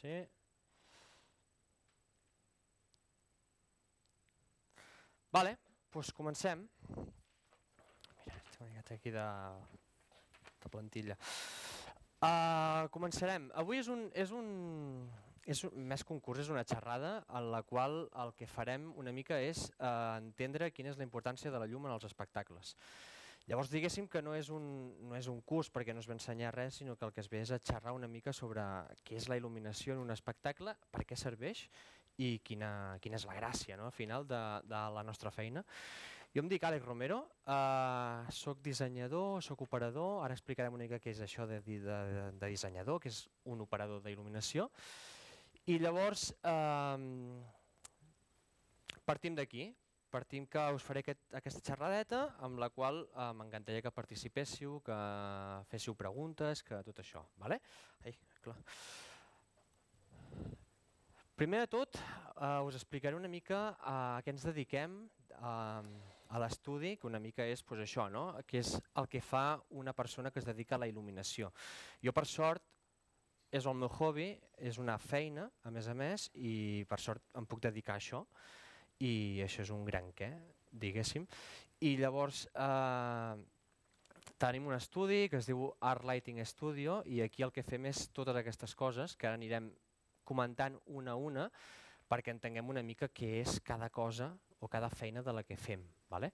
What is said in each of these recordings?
sí. Vale, doncs comencem. Mira, estic una aquí de, de plantilla. Uh, començarem. Avui és un, és un, és un, més concurs, és una xerrada en la qual el que farem una mica és uh, entendre quina és la importància de la llum en els espectacles. Llavors diguéssim que no és, un, no és un curs perquè no es va ensenyar res, sinó que el que es ve és a xerrar una mica sobre què és la il·luminació en un espectacle, per què serveix i quina, quina és la gràcia no, al final de, de la nostra feina. Jo em dic Àlex Romero, eh, sóc dissenyador, sóc operador, ara explicarem una mica què és això de, de, de dissenyador, que és un operador d'il·luminació, i llavors eh, partim d'aquí, partim que us faré aquest, aquesta xerradeta amb la qual eh, m'encantaria que participéssiu, que féssiu preguntes, que tot això. Vale? Ai, clar. Primer de tot, eh, us explicaré una mica a què ens dediquem eh, a l'estudi, que una mica és pues, això, no? que és el que fa una persona que es dedica a la il·luminació. Jo, per sort, és el meu hobby, és una feina, a més a més, i per sort em puc dedicar a això i això és un gran què, diguéssim. I llavors eh, tenim un estudi que es diu Art Lighting Studio i aquí el que fem és totes aquestes coses que ara anirem comentant una a una perquè entenguem una mica què és cada cosa o cada feina de la que fem. Vale?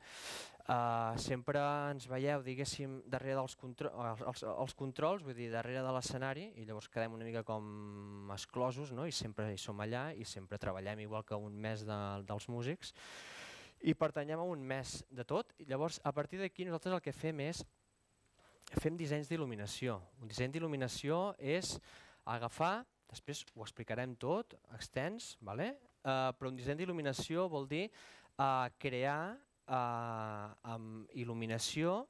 Uh, sempre ens veieu, diguéssim, darrere dels contro els, els controls, vull dir, darrere de l'escenari, i llavors quedem una mica com esclosos, no? i sempre hi som allà, i sempre treballem igual que un mes de, dels músics, i pertanyem a un mes de tot, i llavors a partir d'aquí nosaltres el que fem és, fem dissenys d'il·luminació. Un disseny d'il·luminació és agafar, després ho explicarem tot, extens, vale? Uh, però un disseny d'il·luminació vol dir uh, crear eh, amb il·luminació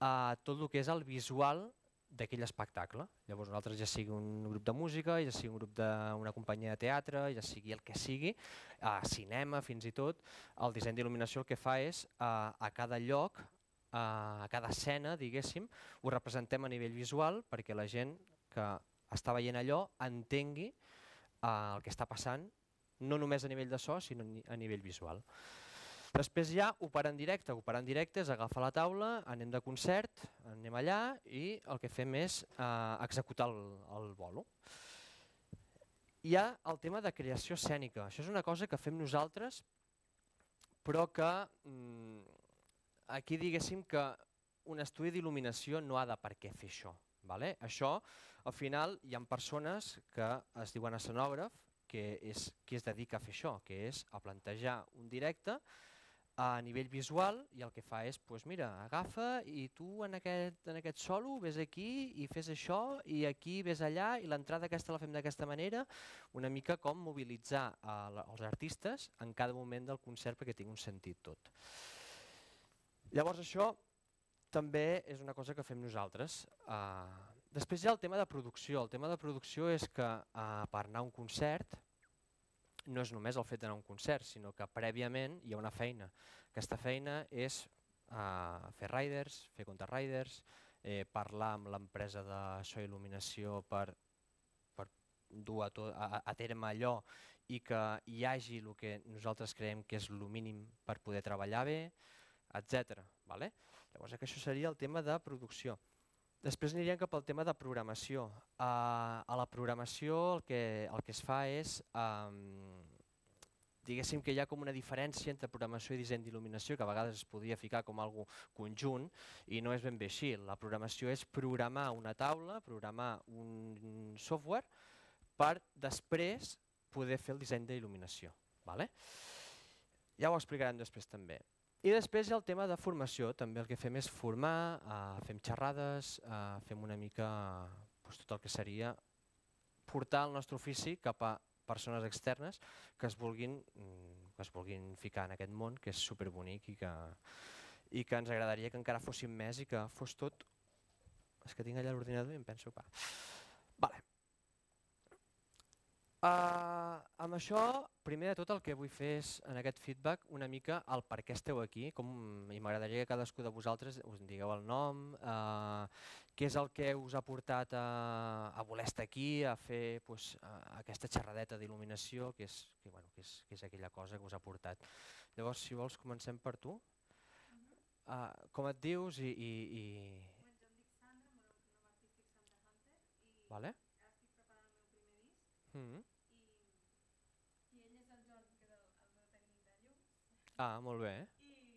eh, tot el que és el visual d'aquell espectacle. Llavors nosaltres ja sigui un grup de música, ja sigui un grup d'una companyia de teatre, ja sigui el que sigui, a eh, cinema fins i tot, el disseny d'il·luminació el que fa és eh, a cada lloc, eh, a cada escena, diguéssim, ho representem a nivell visual perquè la gent que està veient allò entengui eh, el que està passant, no només a nivell de so, sinó a nivell visual. Després ja operar en directe. Operar en directe és agafar la taula, anem de concert, anem allà i el que fem és eh, executar el, el bolo. Hi ha el tema de creació escènica. Això és una cosa que fem nosaltres, però que mm, aquí diguéssim que un estudi d'il·luminació no ha de per què fer això. Vale? Això, al final, hi ha persones que es diuen escenògraf, que és qui es dedica a fer això, que és a plantejar un directe a nivell visual i el que fa és, pues mira, agafa i tu en aquest, en aquest solo ves aquí i fes això i aquí ves allà i l'entrada aquesta la fem d'aquesta manera, una mica com mobilitzar a, els artistes en cada moment del concert perquè tingui un sentit tot. Llavors això també és una cosa que fem nosaltres. Uh, després hi ha el tema de producció. El tema de producció és que uh, per anar a un concert no és només el fet d'anar a un concert, sinó que prèviament hi ha una feina. Aquesta feina és uh, fer riders, fer contrariders, eh, parlar amb l'empresa de so i il·luminació per, per dur a, tot, a, a terme allò i que hi hagi el que nosaltres creiem que és el mínim per poder treballar bé, etc. Vale? Llavors això seria el tema de producció. Després aniríem cap al tema de programació. Uh, a la programació el que, el que es fa és, um, diguéssim que hi ha com una diferència entre programació i disseny d'il·luminació, que a vegades es podria ficar com algo conjunt, i no és ben bé així. La programació és programar una taula, programar un software, per després poder fer el disseny d'il·luminació. Vale? Ja ho explicarem després també. I després hi ha el tema de formació, també el que fem és formar, eh, fem xerrades, eh, fem una mica doncs, tot el que seria portar el nostre ofici cap a persones externes que es vulguin, mm, que es vulguin ficar en aquest món, que és superbonic i que, i que ens agradaria que encara fóssim més i que fos tot... És que tinc allà l'ordinador i em penso... Va. Vale. Uh, amb això, primer de tot el que vull fer és, en aquest feedback, una mica el per què esteu aquí, com, i m'agradaria que cadascú de vosaltres us digueu el nom, eh, què és el que us ha portat a, a voler estar aquí, a fer pues, a, aquesta xerradeta d'il·luminació, que, és, que, bueno, que, és, que és aquella cosa que us ha portat. Llavors, si vols, comencem per tu. Uh, com et dius i... i, i... Vale? Mm -hmm. Ah, molt bé. I, i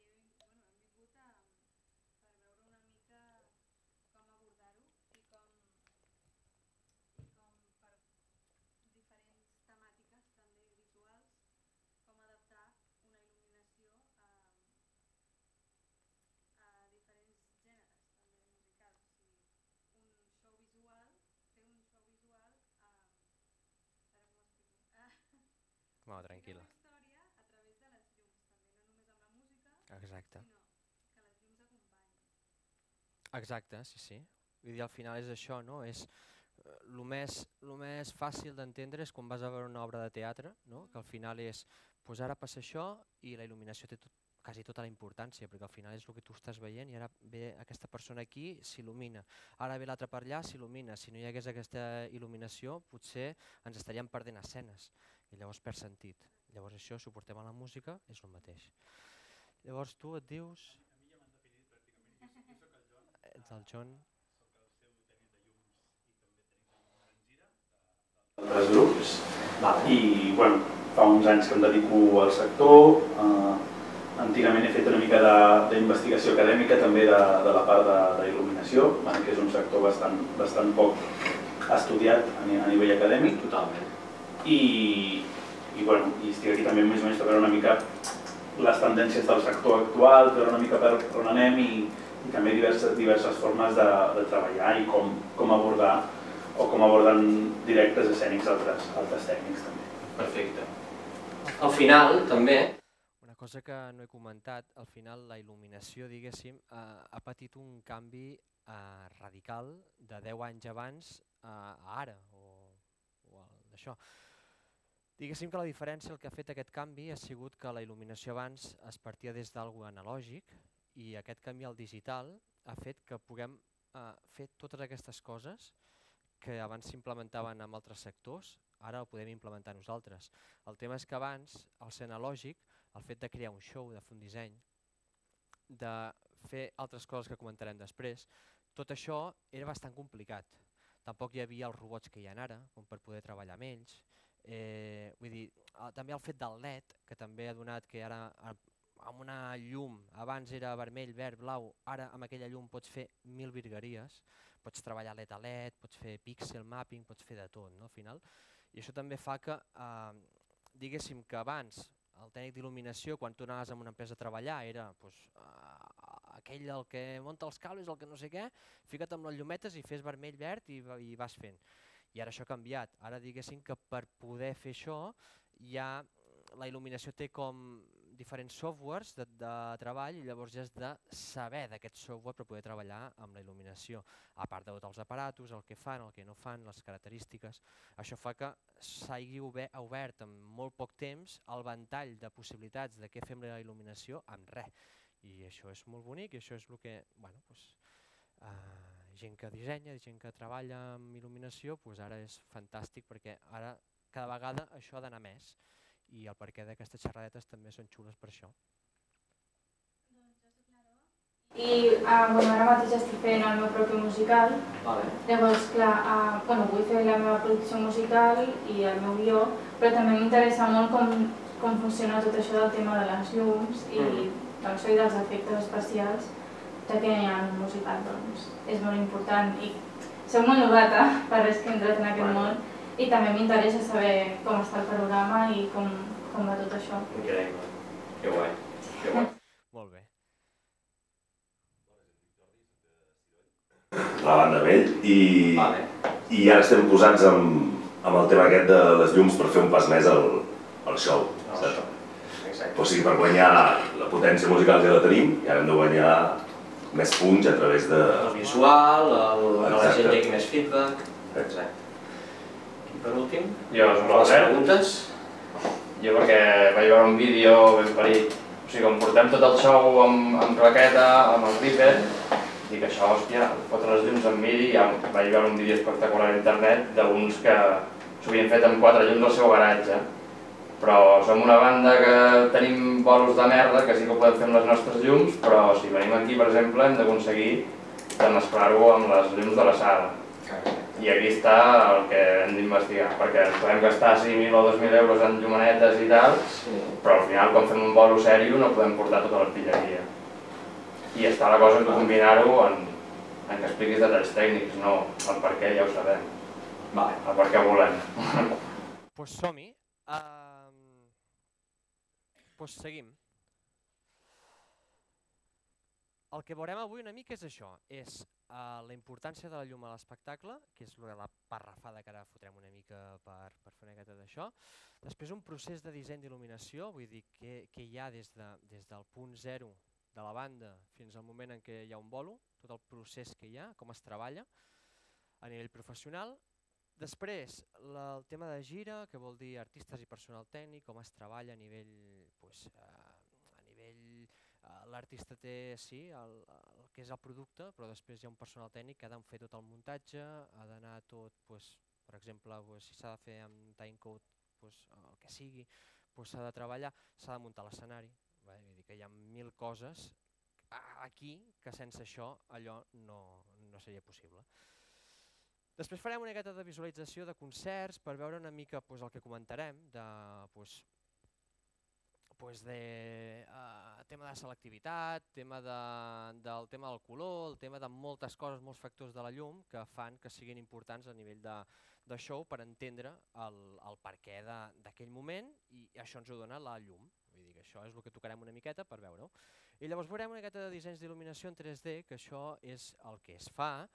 bueno, hem vingut a, per veure una mica com abordar-ho i com, i com per diferents temàtiques també visuals, com adaptar una il·luminació a, a diferents gèneres també musicals. O sigui, un show visual, fer un show visual a... Ara com ho explico? No, tranquil·la. Exacte. sinó que les llums acompanyen. Exacte, sí, sí. Vull dir, al final és això, no? És el eh, més, lo més fàcil d'entendre és quan vas a veure una obra de teatre, no? que al final és, pues ara passa això i la il·luminació té tot, quasi tota la importància, perquè al final és el que tu estàs veient i ara ve aquesta persona aquí, s'il·lumina. Ara ve l'altre per allà, s'il·lumina. Si no hi hagués aquesta il·luminació, potser ens estaríem perdent escenes i llavors perd sentit. Llavors això, si ho portem a la música, és el mateix. Llavors tu et dius... A mi ja m'han definit pràcticament, jo soc el John. Ets el John. Soc el seu tècnic de llums i també tècnic de llum grups. Vale. I bueno, fa uns anys que em dedico al sector. Eh, antigament he fet una mica d'investigació acadèmica també de, de la part de, de il·luminació, bueno, que és un sector bastant, bastant poc estudiat a, a nivell acadèmic. Totalment. I, i, bueno, i estic aquí també més o menys per veure una mica les tendències del sector actual, veure una mica per on anem i, i també diverses, diverses formes de, de treballar i com, com abordar o com aborden directes escènics altres, altres tècnics també. Perfecte. Al final, també... Una cosa que no he comentat, al final la il·luminació, diguéssim, eh, ha patit un canvi eh, radical de 10 anys abans eh, a ara, o, o això. Diguéssim que la diferència, el que ha fet aquest canvi, ha sigut que la il·luminació abans es partia des d'algú analògic i aquest canvi al digital ha fet que puguem eh, fer totes aquestes coses que abans s'implementaven en altres sectors, ara ho podem implementar nosaltres. El tema és que abans, al ser analògic, el fet de crear un show, de fer un disseny, de fer altres coses que comentarem després, tot això era bastant complicat. Tampoc hi havia els robots que hi ha ara, com per poder treballar amb ells, Eh, vull dir, eh, també el fet del LED, que també ha donat que ara amb una llum, abans era vermell, verd, blau, ara amb aquella llum pots fer mil virgueries, pots treballar LED a LED, pots fer pixel mapping, pots fer de tot no, al final. I això també fa que, eh, diguéssim que abans el tècnic d'il·luminació, quan tu anaves amb una empresa a treballar, era pues, eh, aquell el que munta els cables, el que no sé què, fica't amb les llumetes i fes vermell, verd i, i vas fent. I ara això ha canviat. Ara diguéssim que per poder fer això ja la il·luminació té com diferents softwares de, de treball i llavors ja has de saber d'aquest software per poder treballar amb la il·luminació. A part de tots els aparatos, el que fan, el que no fan, les característiques. Això fa que s'hagi obert en molt poc temps el ventall de possibilitats de què fem la il·luminació amb res. I això és molt bonic i això és el que, bueno, pues, eh, gent que dissenya, gent que treballa amb il·luminació, doncs ara és fantàstic perquè ara cada vegada això ha d'anar més i el perquè d'aquestes xerradetes també són xules per això. I uh, bueno, ara mateix estic fent el meu propi musical, vale. llavors clar, uh, bueno, vull fer la meva producció musical i el meu guió, però també m'interessa molt com, com funciona tot això del tema de les llums i mm. doncs, dels efectes especials ja que en musical doncs, és molt important i soc molt novata per res que he entrat en aquest bueno. món i també m'interessa saber com està el programa i com, com va tot això. Increïble, que guai, que guai. Molt bé. La banda vell i, vale. i ara estem posats amb, amb el tema aquest de les llums per fer un pas més al, al show. No. Exacte. O sigui, per guanyar la potència musical ja la tenim i ara hem de guanyar més punts a través de... El visual, el, que la gent llegui més feedback... Exacte. I per últim, Jo, les preguntes. Jo perquè vaig veure un vídeo ben parit, o sigui, com portem tot el show amb, amb claqueta, amb el Reaper, dic això, hòstia, fotre les llums amb midi, ja vaig veure un vídeo espectacular a internet d'uns que s'ho havien fet amb quatre llums al seu garatge, però som una banda que tenim bolos de merda, que sí que ho podem fer amb les nostres llums, però si venim aquí, per exemple, hem d'aconseguir de mesclar-ho amb les llums de la sala. I aquí està el que hem d'investigar, perquè ens podem gastar 5.000 o 2.000 euros en llumanetes i tal, però al final quan fem un bolo sèrio no podem portar tota l'artilleria. I està la cosa en combinar-ho en, en que expliquis detalls tècnics, no el per què ja ho sabem, Vale. el per què volem. Pues som-hi. Um, pues seguim. El que veurem avui una mica és això, és uh, la importància de la llum a l'espectacle, que és la parrafada que ara fotrem una mica per, per fer una miqueta d'això. Després un procés de disseny d'il·luminació, vull dir, que, que hi ha des, de, des del punt zero de la banda fins al moment en què hi ha un bolo, tot el procés que hi ha, com es treballa a nivell professional. Després, la, el tema de gira, que vol dir artistes i personal tècnic, com es treballa a nivell, pues, eh, a nivell eh, l'artista té, sí, el, el que és el producte, però després hi ha un personal tècnic que ha de fer tot el muntatge, ha d'anar tot, pues, per exemple, pues, si s'ha de fer amb timecode, pues, el que sigui, pues, s'ha de treballar, s'ha de muntar l'escenari, vull dir que hi ha mil coses aquí que sense això allò no, no seria possible. Després farem una miqueta de visualització de concerts per veure una mica pues, el que comentarem de, pues, pues de uh, tema de selectivitat, tema de, del tema del color, el tema de moltes coses, molts factors de la llum que fan que siguin importants a nivell de, de show per entendre el, el per què d'aquell moment i això ens ho dona la llum. Vull dir que això és el que tocarem una miqueta per veure-ho. I llavors veurem una miqueta de dissenys d'il·luminació en 3D, que això és el que es fa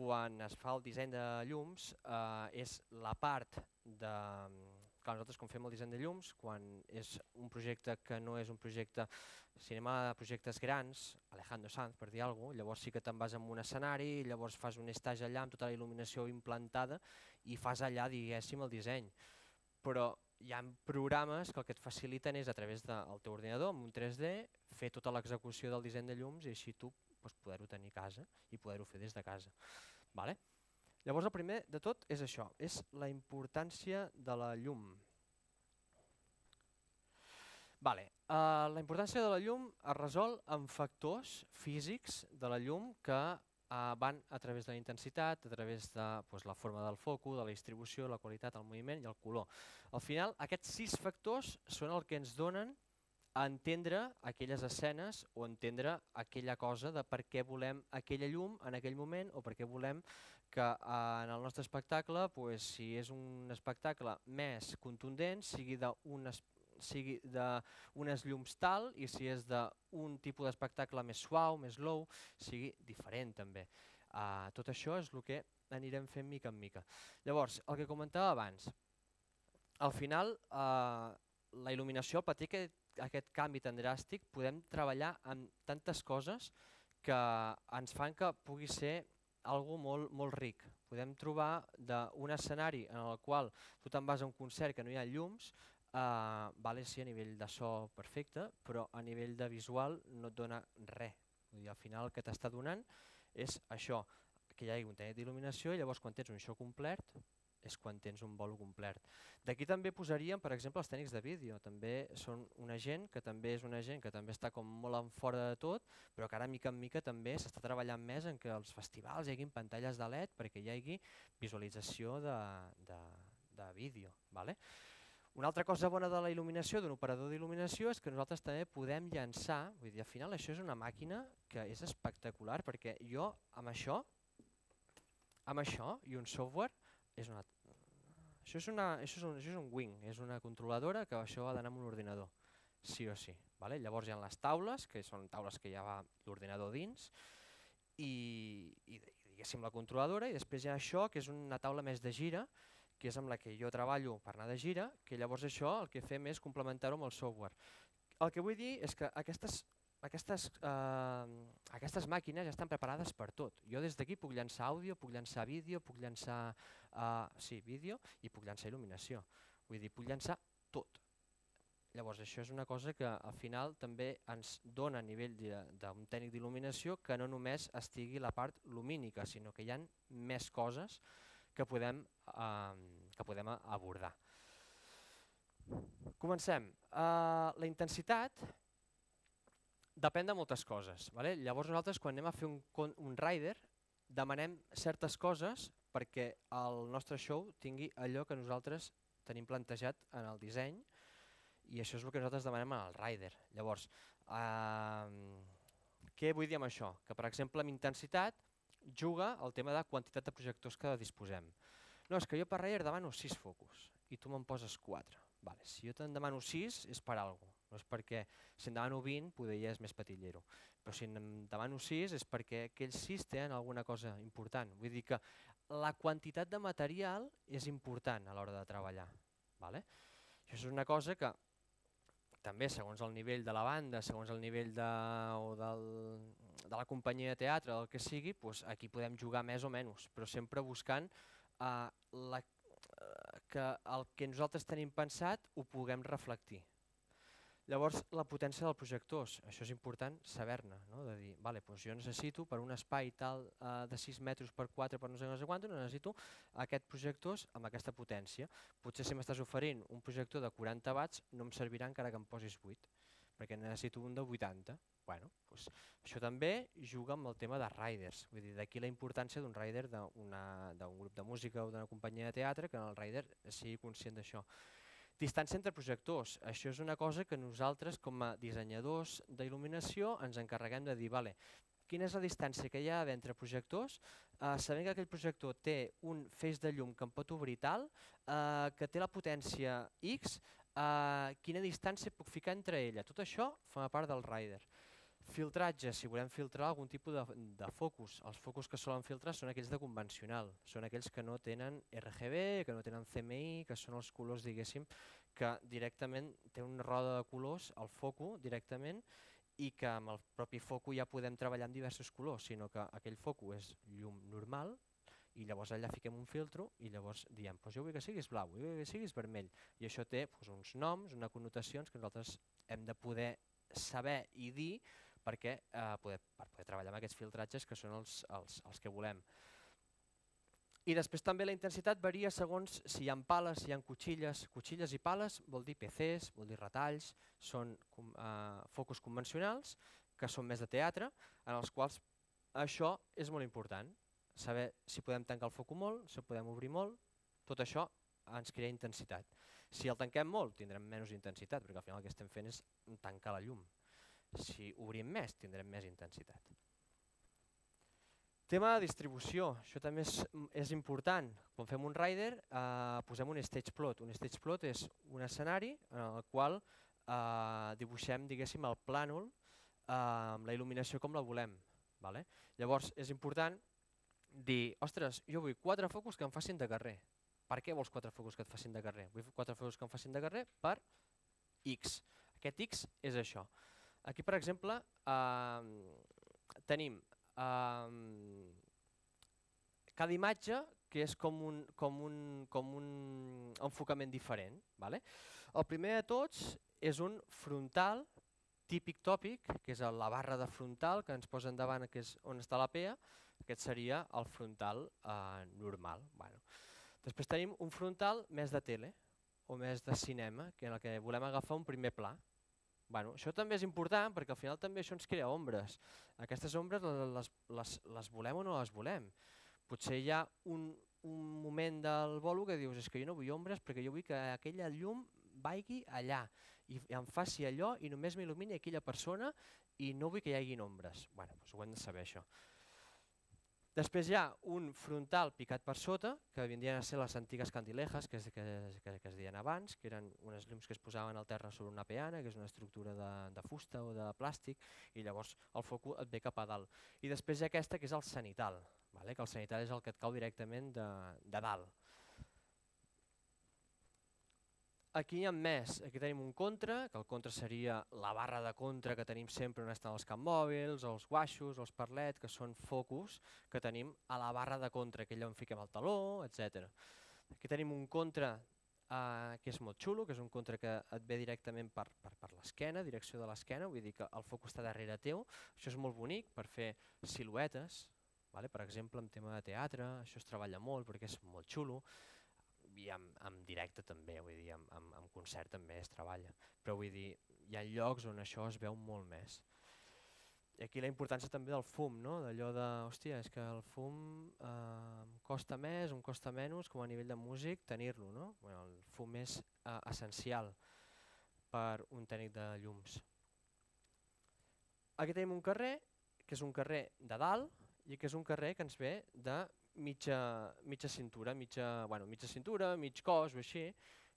quan es fa el disseny de llums, eh, és la part de... Clar, nosaltres quan fem el disseny de llums, quan és un projecte que no és un projecte cinema de projectes grans, Alejandro Sanz per dir alguna cosa, llavors sí que te'n vas amb un escenari, llavors fas un estatge allà amb tota la il·luminació implantada i fas allà, diguéssim, el disseny. Però hi ha programes que el que et faciliten és a través del teu ordinador, amb un 3D, fer tota l'execució del disseny de llums i així tu doncs, poder-ho tenir a casa i poder-ho fer des de casa. Vale? Llavors el primer de tot és això, és la importància de la llum. Vale. Uh, la importància de la llum es resol amb factors físics de la llum que uh, van a través de la intensitat, a través de pues, la forma del foco, de la distribució, la qualitat, el moviment i el color. Al final, aquests sis factors són el que ens donen a entendre aquelles escenes o entendre aquella cosa de per què volem aquella llum en aquell moment o per què volem que en el nostre espectacle, pues, si és un espectacle més contundent, sigui d'unes sigui d'unes llums tal i si és d'un tipus d'espectacle més suau, més low, sigui diferent també. Uh, tot això és el que anirem fent mica en mica. Llavors, el que comentava abans, al final uh, la il·luminació, patir aquest, aquest canvi tan dràstic, podem treballar amb tantes coses que ens fan que pugui ser algo molt, molt ric. Podem trobar d'un escenari en el qual tu te'n vas a un concert que no hi ha llums, Uh, vale, sí, a nivell de so perfecte, però a nivell de visual no et dona res. Vull dir, al final el que t'està donant és això, que hi hagi un tècnic d'il·luminació i llavors quan tens un show complet és quan tens un bolo complet. D'aquí també posaríem, per exemple, els tècnics de vídeo. També són una gent que també és una gent que també està com molt en fora de tot, però que ara mica en mica també s'està treballant més en que els festivals hi hagin pantalles de LED perquè hi hagi visualització de, de, de vídeo. Vale? Una altra cosa bona de la il·luminació, d'un operador d'il·luminació, és que nosaltres també podem llançar, vull dir, al final això és una màquina que és espectacular, perquè jo amb això, amb això i un software, és una, això, és una, això, és un, això és un wing, és una controladora que això ha d'anar amb un ordinador, sí o sí. Vale? Llavors hi ha les taules, que són taules que ja va l'ordinador dins, i, i diguéssim la controladora, i després hi ha això, que és una taula més de gira, que és amb la que jo treballo per anar de gira, que llavors això el que fem és complementar-ho amb el software. El que vull dir és que aquestes aquestes, eh, aquestes màquines ja estan preparades per tot. Jo des d'aquí puc llançar àudio, puc llançar vídeo, puc llançar eh, sí, vídeo i puc llançar il·luminació. Vull dir, puc llançar tot. Llavors això és una cosa que al final també ens dona a nivell d'un tècnic d'il·luminació que no només estigui la part lumínica, sinó que hi ha més coses que podem, eh, que podem abordar. Comencem. Uh, la intensitat depèn de moltes coses. Vale? Llavors nosaltres quan anem a fer un, un rider demanem certes coses perquè el nostre show tingui allò que nosaltres tenim plantejat en el disseny i això és el que nosaltres demanem al rider. Llavors, uh, què vull dir amb això? Que per exemple amb intensitat juga el tema de quantitat de projectors que disposem. No, és que jo per rider demano 6 focus i tu me'n poses 4 Vale, si jo te'n demano 6 és per alguna no és perquè si en demano 20 poder ja és més patillero, però si en demano 6 és perquè aquells 6 tenen alguna cosa important. Vull dir que la quantitat de material és important a l'hora de treballar. Vale? Això és una cosa que també segons el nivell de la banda, segons el nivell de, o del, de la companyia de teatre, el que sigui, doncs aquí podem jugar més o menys, però sempre buscant uh, la que el que nosaltres tenim pensat ho puguem reflectir. Llavors, la potència dels projectors, això és important saber-ne, no? de dir, vale, doncs jo necessito per un espai tal eh, de 6 metres per 4 per no sé, no sé quant, necessito aquest projectors amb aquesta potència. Potser si m'estàs oferint un projector de 40 watts no em servirà encara que em posis 8, perquè necessito un de 80. Bueno, doncs, això també juga amb el tema de riders, vull dir, d'aquí la importància d'un rider d'un grup de música o d'una companyia de teatre que el rider sigui conscient d'això. Distància entre projectors, això és una cosa que nosaltres com a dissenyadors d'il·luminació ens encarreguem de dir, vale, quina és la distància que hi ha entre projectors, eh, sabent que aquell projector té un feix de llum que em pot obrir tal, eh, que té la potència X, eh, quina distància puc ficar entre ella. Tot això forma part del rider. Filtratge, si volem filtrar algun tipus de, de focus. Els focus que solen filtrar són aquells de convencional, són aquells que no tenen RGB, que no tenen CMI, que són els colors, diguéssim, que directament té una roda de colors, el foco directament, i que amb el propi foco ja podem treballar amb diversos colors, sinó que aquell foco és llum normal, i llavors allà fiquem un filtro i llavors diem, pues jo vull que siguis blau, vull que siguis vermell, i això té pues, uns noms, unes connotacions que nosaltres hem de poder saber i dir perquè, eh, poder, per poder treballar amb aquests filtratges que són els, els, els que volem. I després també la intensitat varia segons si hi ha pales, si hi ha cuchilles. Cuchilles i pales vol dir PCs, vol dir retalls, són eh, focus convencionals, que són més de teatre, en els quals això és molt important. Saber si podem tancar el foc molt, si podem obrir molt, tot això ens crea intensitat. Si el tanquem molt, tindrem menys intensitat, perquè al final el que estem fent és tancar la llum. Si obrim més, tindrem més intensitat. Tema de distribució, això també és, és important. Quan fem un rider eh, posem un stage plot. Un stage plot és un escenari en el qual eh, dibuixem diguéssim el plànol eh, amb la il·luminació com la volem. Vale? Llavors és important dir, ostres, jo vull quatre focus que em facin de carrer. Per què vols quatre focus que et facin de carrer? Vull quatre focus que em facin de carrer per X. Aquest X és això. Aquí, per exemple, eh, tenim eh, cada imatge que és com un, com un, com un enfocament diferent. Vale? El primer de tots és un frontal típic tòpic, que és la barra de frontal que ens posen davant, que és on està la PEA, aquest seria el frontal eh, normal. Bueno. Després tenim un frontal més de tele o més de cinema, que en el que volem agafar un primer pla. Bueno, això també és important perquè al final també això ens crea ombres. Aquestes ombres les, les, les volem o no les volem. Potser hi ha un, un moment del bolo que dius és que jo no vull ombres perquè jo vull que aquella llum vagi allà i em faci allò i només m'il·lumini aquella persona i no vull que hi hagin ombres. Bueno, doncs ho hem de saber això. Després hi ha un frontal picat per sota, que vindrien a ser les antigues candilejas que que, que, que es deien abans, que eren unes llums que es posaven al terra sobre una peana, que és una estructura de, de fusta o de plàstic, i llavors el foc et ve cap a dalt. I després hi ha aquesta que és el sanital, vale? que el sanital és el que et cau directament de, de dalt. Aquí hi ha més, aquí tenim un contra, que el contra seria la barra de contra que tenim sempre on estan els camp mòbils, els guaixos, els parlets, que són focus que tenim a la barra de contra, que allà on fiquem el taló, etc. Aquí tenim un contra eh, que és molt xulo, que és un contra que et ve directament per, per, per l'esquena, direcció de l'esquena, vull dir que el focus està darrere teu, això és molt bonic per fer siluetes, vale? per exemple en tema de teatre, això es treballa molt perquè és molt xulo, i en, en directe també, vull dir, en, en, en concert també es treballa, però vull dir, hi ha llocs on això es veu molt més. I aquí la importància també del fum, no? d'allò de, hòstia, és que el fum eh, costa més, em costa menys, com a nivell de músic, tenir-lo. No? Bueno, el fum és eh, essencial per un tècnic de llums. Aquí tenim un carrer, que és un carrer de dalt, i que és un carrer que ens ve de mitja, mitja cintura, mitja, bueno, mitja cintura, mig cos o així,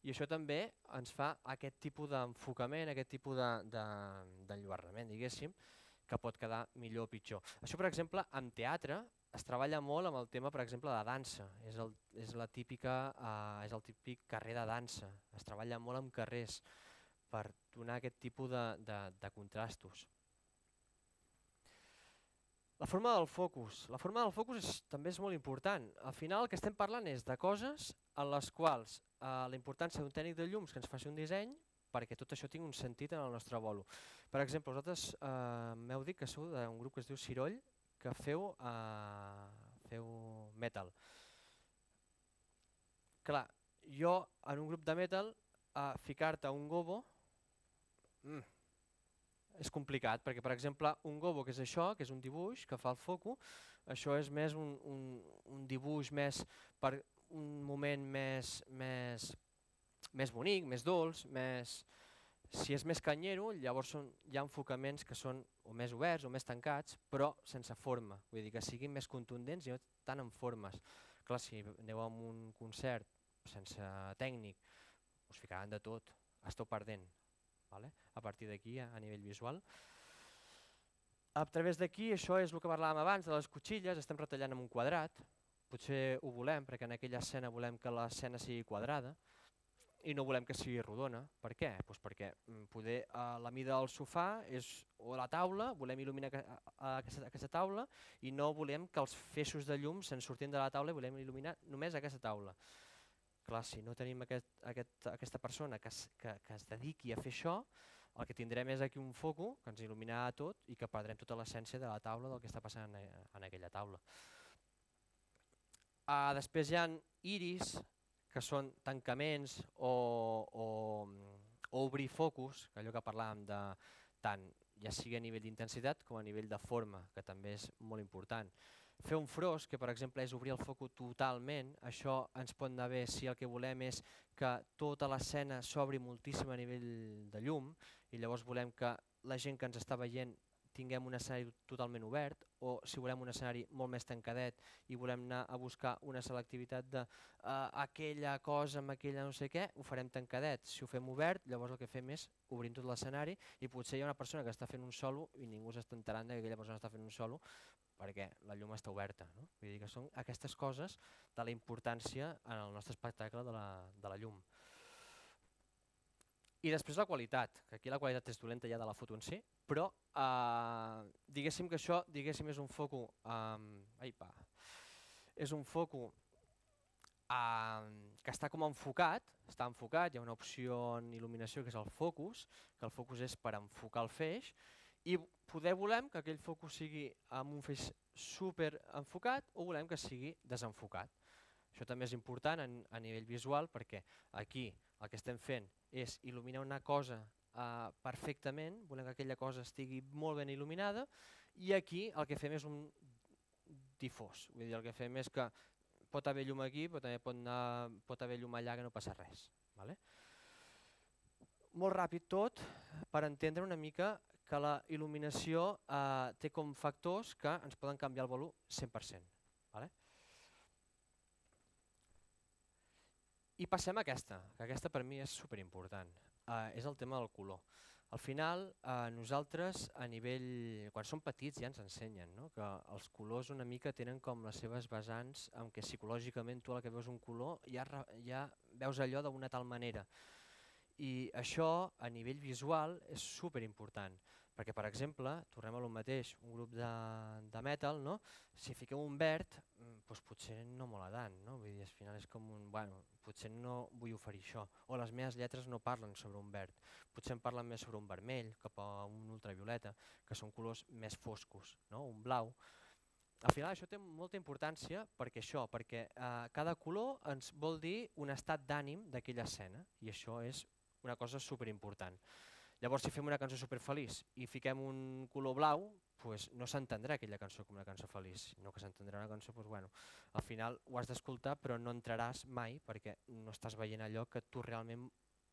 i això també ens fa aquest tipus d'enfocament, aquest tipus d'enlluernament, de, de diguéssim, que pot quedar millor o pitjor. Això, per exemple, en teatre es treballa molt amb el tema, per exemple, de dansa. És el, és la típica, uh, és el típic carrer de dansa. Es treballa molt amb carrers per donar aquest tipus de, de, de contrastos. La forma del focus. La forma del focus és, també és molt important. Al final el que estem parlant és de coses en les quals eh, la importància d'un tècnic de llums que ens faci un disseny perquè tot això tingui un sentit en el nostre bolo. Per exemple, vosaltres eh, m'heu dit que sou d'un grup que es diu Ciroll, que feu, eh, feu metal. Clar, jo en un grup de metal, eh, ficar-te un gobo, mm, és complicat, perquè per exemple un gobo que és això, que és un dibuix que fa el foco, això és més un, un, un dibuix més per un moment més, més, més bonic, més dolç, més... si és més canyero, llavors són, hi ha enfocaments que són o més oberts o més tancats, però sense forma, vull dir que siguin més contundents i no tant en formes. Clar, si aneu a un concert sense tècnic, us ficaran de tot, esteu perdent, vale? a partir d'aquí a, a nivell visual. A través d'aquí, això és el que parlàvem abans, de les cotxilles, estem retallant en un quadrat, potser ho volem perquè en aquella escena volem que l'escena sigui quadrada i no volem que sigui rodona. Per què? Pues perquè mm, poder a la mida del sofà és, o la taula, volem il·luminar aquesta, aquesta taula i no volem que els feixos de llum se'n surtin de la taula i volem il·luminar només aquesta taula. Clar, si no tenim aquest, aquest, aquesta persona que es, que, que es dediqui a fer això, el que tindrem és aquí un foco que ens il·luminarà tot i que perdrem tota l'essència de la taula del que està passant en, en aquella taula. Uh, després hi ha iris, que són tancaments o, o, o obrir focus, que allò que parlàvem de tant ja sigui a nivell d'intensitat com a nivell de forma, que també és molt important. Fer un fros, que per exemple és obrir el foco totalment, això ens pot anar bé si el que volem és que tota l'escena s'obri moltíssim a nivell de llum i llavors volem que la gent que ens està veient tinguem un escenari totalment obert o si volem un escenari molt més tancadet i volem anar a buscar una selectivitat de uh, aquella cosa amb aquella no sé què, ho farem tancadet. Si ho fem obert, llavors el que fem és obrir tot l'escenari i potser hi ha una persona que està fent un solo i ningú s'està enterant que aquella persona està fent un solo perquè la llum està oberta. No? Vull dir que són aquestes coses de la importància en el nostre espectacle de la, de la llum. I després la qualitat, que aquí la qualitat és dolenta ja de la foto en si, però eh, diguéssim que això diguéssim és un foco, eh, ai pa, és un foco eh, que està com enfocat, està enfocat, hi ha una opció en il·luminació que és el focus, que el focus és per enfocar el feix, i poder volem que aquell focus sigui amb un feix super enfocat o volem que sigui desenfocat. Això també és important a, a nivell visual perquè aquí el que estem fent és il·luminar una cosa uh, perfectament, volem que aquella cosa estigui molt ben il·luminada i aquí el que fem és un difós, vull dir, el que fem és que pot haver llum aquí, però també pot, anar, pot haver llum allà que no passa res. Vale? Molt ràpid tot per entendre una mica que la il·luminació eh, té com factors que ens poden canviar el volum 100%. Vale? I passem a aquesta, que aquesta per mi és superimportant, eh, és el tema del color. Al final, eh, nosaltres a nivell, quan som petits ja ens ensenyen no? que els colors una mica tenen com les seves vessants en què psicològicament tu a la que veus un color ja, ja veus allò d'una tal manera. I això a nivell visual és super important, perquè per exemple, tornem a lo mateix, un grup de, de metal, no? si fiqueu un verd, doncs potser no mola tant, no? Vull dir, al final és com un, bueno, potser no vull oferir això, o les meves lletres no parlen sobre un verd, potser em parlen més sobre un vermell, cap a un ultravioleta, que són colors més foscos, no? un blau, al final això té molta importància perquè això, perquè eh, cada color ens vol dir un estat d'ànim d'aquella escena i això és una cosa super important. Llavors, si fem una cançó superfeliç i fiquem un color blau, pues no s'entendrà aquella cançó com una cançó feliç, no que s'entendrà una cançó, pues bueno, al final ho has d'escoltar però no entraràs mai perquè no estàs veient allò que tu realment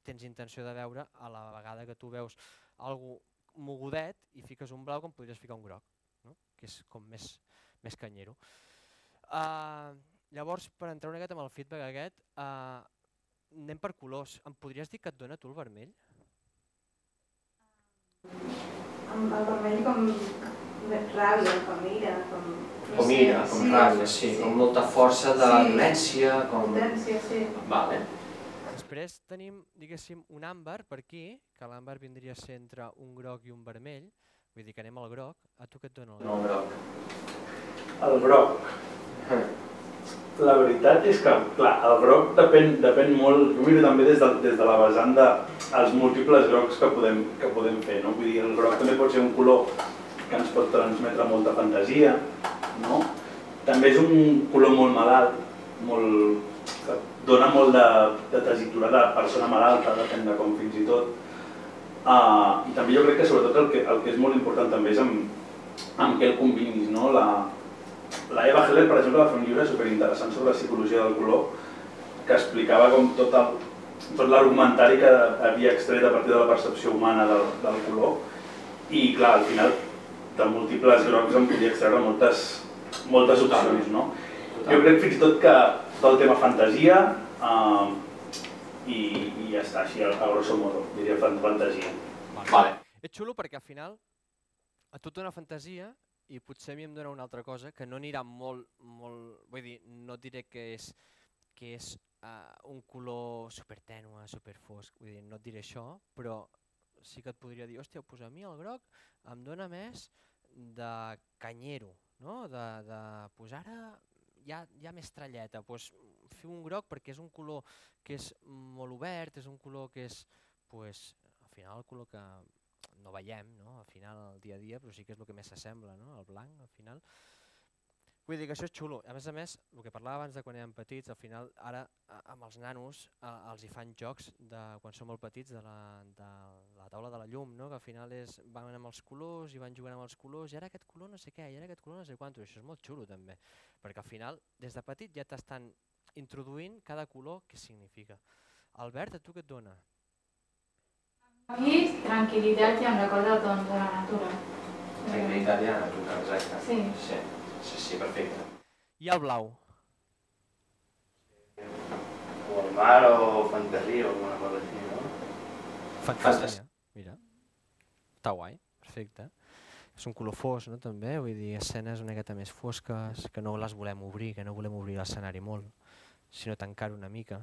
tens intenció de veure a la vegada que tu veus algú mogudet i fiques un blau com podries ficar un groc, no? que és com més, més canyero. Uh, llavors, per entrar una miqueta amb el feedback aquest, uh, anem per colors. Em podries dir que et dona tu el vermell? Amb el vermell com ràbia, com ira, com... no Com ira, com ràbia, sí, com molta força de Sí. violència, com... Potència, sí. Vale. Després tenim, diguéssim, un àmbar per aquí, que l'àmbar vindria a ser entre un groc i un vermell, vull dir que anem al groc. A tu què et dona el No, groc? groc. El groc. La veritat és que, clar, el groc depèn, depèn molt, jo miro també des de, des de la vessant de els múltiples grocs que podem, que podem fer, no? Vull dir, el groc també pot ser un color que ens pot transmetre molta fantasia, no? També és un color molt malalt, molt, que dona molt de, de tesitura de persona malalta, depèn de com fins i tot. Uh, I també jo crec que sobretot el que, el que és molt important també és amb, amb què el combinis, no? La, la Eva Heller, per exemple, va fer un llibre superinteressant sobre la psicologia del color que explicava com tot el, tot l'argumentari que havia extret a partir de la percepció humana del, del color i clar, al final de múltiples grocs en podia extreure moltes, moltes opcions, no? Jo crec fins i tot que tot el tema fantasia eh, i, i ja està, així a, a grosso modo, diria fan- fantasia. Vale. És xulo perquè al final a tu et dona fantasia i potser a mi em dona una altra cosa que no anirà molt, molt, vull dir, no diré que és, que és uh, un color super tènue, super fosc, vull dir, no et diré això, però sí que et podria dir, hòstia, pues a mi el groc em dona més de canyero, no? de, de pues ara hi ha més tralleta, pues, fer un groc perquè és un color que és molt obert, és un color que és, pues, al final el color que no veiem, no? al final el dia a dia, però sí que és el que més s'assembla, no? el blanc, al final. Vull dir que això és xulo. A més a més, el que parlava abans de quan érem petits, al final ara amb els nanos eh, els hi fan jocs de quan som molt petits de la, de la taula de la llum, no? que al final és, van amb els colors i van jugant amb els colors i ara aquest color no sé què, i ara aquest color no sé quant, això és molt xulo també, perquè al final des de petit ja t'estan introduint cada color què significa. El verd a tu què et dona? A mi, tranquil·litat i em recorda doncs de la natura. Tranquil·litat ja, exacte. Sí. Sí, sí, sí, perfecte. I el blau? O el mar o fantasia o alguna cosa així, no? Fantasia. Mira. Està guai, perfecte. És un color fosc, no, també? Vull dir, escenes una miqueta més fosques, que no les volem obrir, que no volem obrir l'escenari molt, sinó tancar una mica.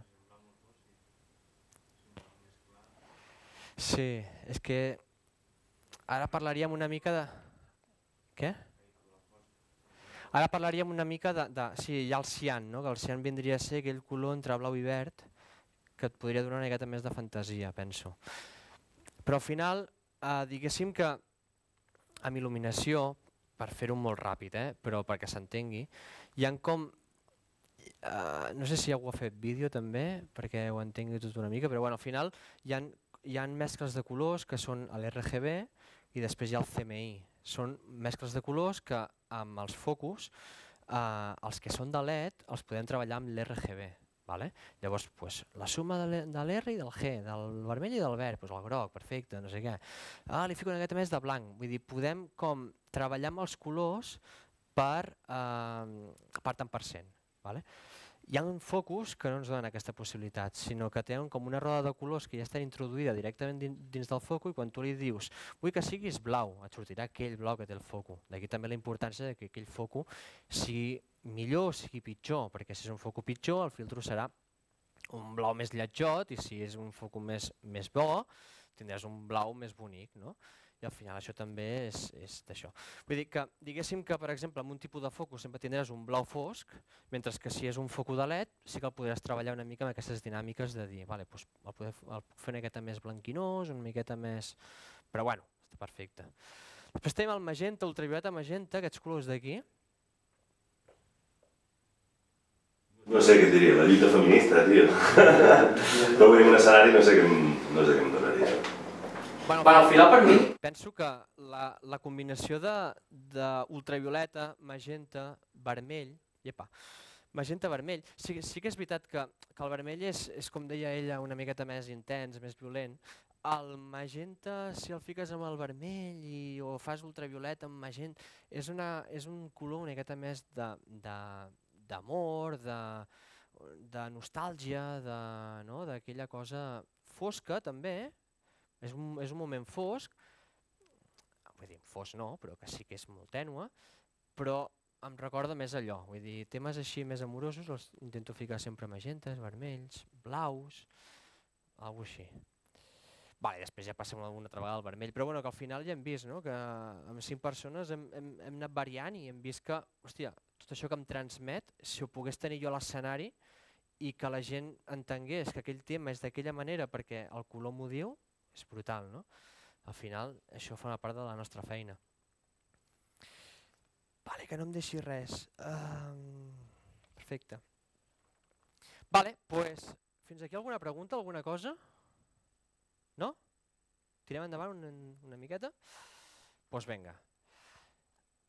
Sí, és que ara parlaríem una mica de... Què? Ara parlaríem una mica de... de sí, hi ha el cian, no? que el cian vindria a ser aquell color entre blau i verd que et podria donar una miqueta més de fantasia, penso. Però al final, eh, diguéssim que amb il·luminació, per fer-ho molt ràpid, eh, però perquè s'entengui, hi han com... Eh, no sé si algú ha fet vídeo també, perquè ho entengui tot una mica, però bueno, al final hi han, hi han mescles de colors que són l'RGB i després hi ha el CMI. Són mescles de colors que amb els focus, eh, els que són de LED, els podem treballar amb l'RGB. Vale? Llavors, pues, la suma de l'R i del G, del vermell i del verd, pues, el groc, perfecte, no sé què. Ah, li fico una miqueta més de blanc. Vull dir, podem com treballar amb els colors per, eh, per tant per cent. Vale? Hi ha focus que no ens donen aquesta possibilitat, sinó que tenen com una roda de colors que ja està introduïda directament din- dins del foco i quan tu li dius vull que siguis blau, et sortirà aquell blau que té el foco. D'aquí també la importància de que aquell foco sigui millor o sigui pitjor, perquè si és un foco pitjor el filtro serà un blau més lletjot i si és un focus més, més bo tindràs un blau més bonic. No? I al final això també és, és d'això. Vull dir que, diguéssim que, per exemple, amb un tipus de focus sempre tindràs un blau fosc, mentre que si és un focus de LED sí que el podràs treballar una mica amb aquestes dinàmiques de dir, vale, doncs el, poder, el puc fer una miqueta més blanquinós, una miqueta més... Però bueno, està perfecte. Després tenim el magenta, ultravioleta magenta, aquests colors d'aquí, No sé què diria, la lluita feminista, tio. no venim un escenari, no sé què, em- no sé què em donaria. Bueno, Bueno, al final per mi, Penso que la, la combinació de, de ultravioleta, magenta, vermell, llepa, magenta, vermell, sí, sí que és veritat que, que el vermell és, és, com deia ella, una miqueta més intens, més violent. El magenta, si el fiques amb el vermell i, o fas ultravioleta amb magenta, és, una, és un color una miqueta més de, de, d'amor, de, de nostàlgia, de, no? d'aquella cosa fosca també, és un, és un moment fosc, vull dir, fosc no, però que sí que és molt tènue, però em recorda més allò, vull dir, temes així més amorosos els intento ficar sempre magentes, vermells, blaus, alguna així. Vale, després ja passem alguna altra vegada al vermell, però bueno, que al final ja hem vist no? que amb cinc persones hem, hem, hem anat variant i hem vist que, hòstia, tot això que em transmet, si ho pogués tenir jo a l'escenari i que la gent entengués que aquell tema és d'aquella manera perquè el color m'ho diu, és brutal, no? Al final això forma part de la nostra feina. Vale, que no em deixi res. Um, perfecte. Vale, pues, fins aquí alguna pregunta, alguna cosa? No? Tirem endavant una, una miqueta? Doncs pues vinga.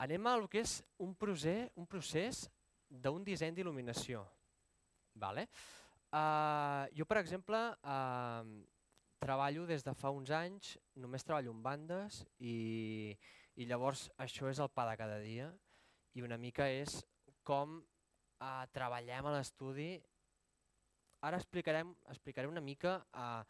Anem a que és un procés, un procés d'un disseny d'il·luminació. Vale? Uh, jo, per exemple, uh, treballo des de fa uns anys, només treballo amb bandes i, i llavors això és el pa de cada dia i una mica és com uh, treballem a l'estudi. Ara explicarem, explicaré una mica uh,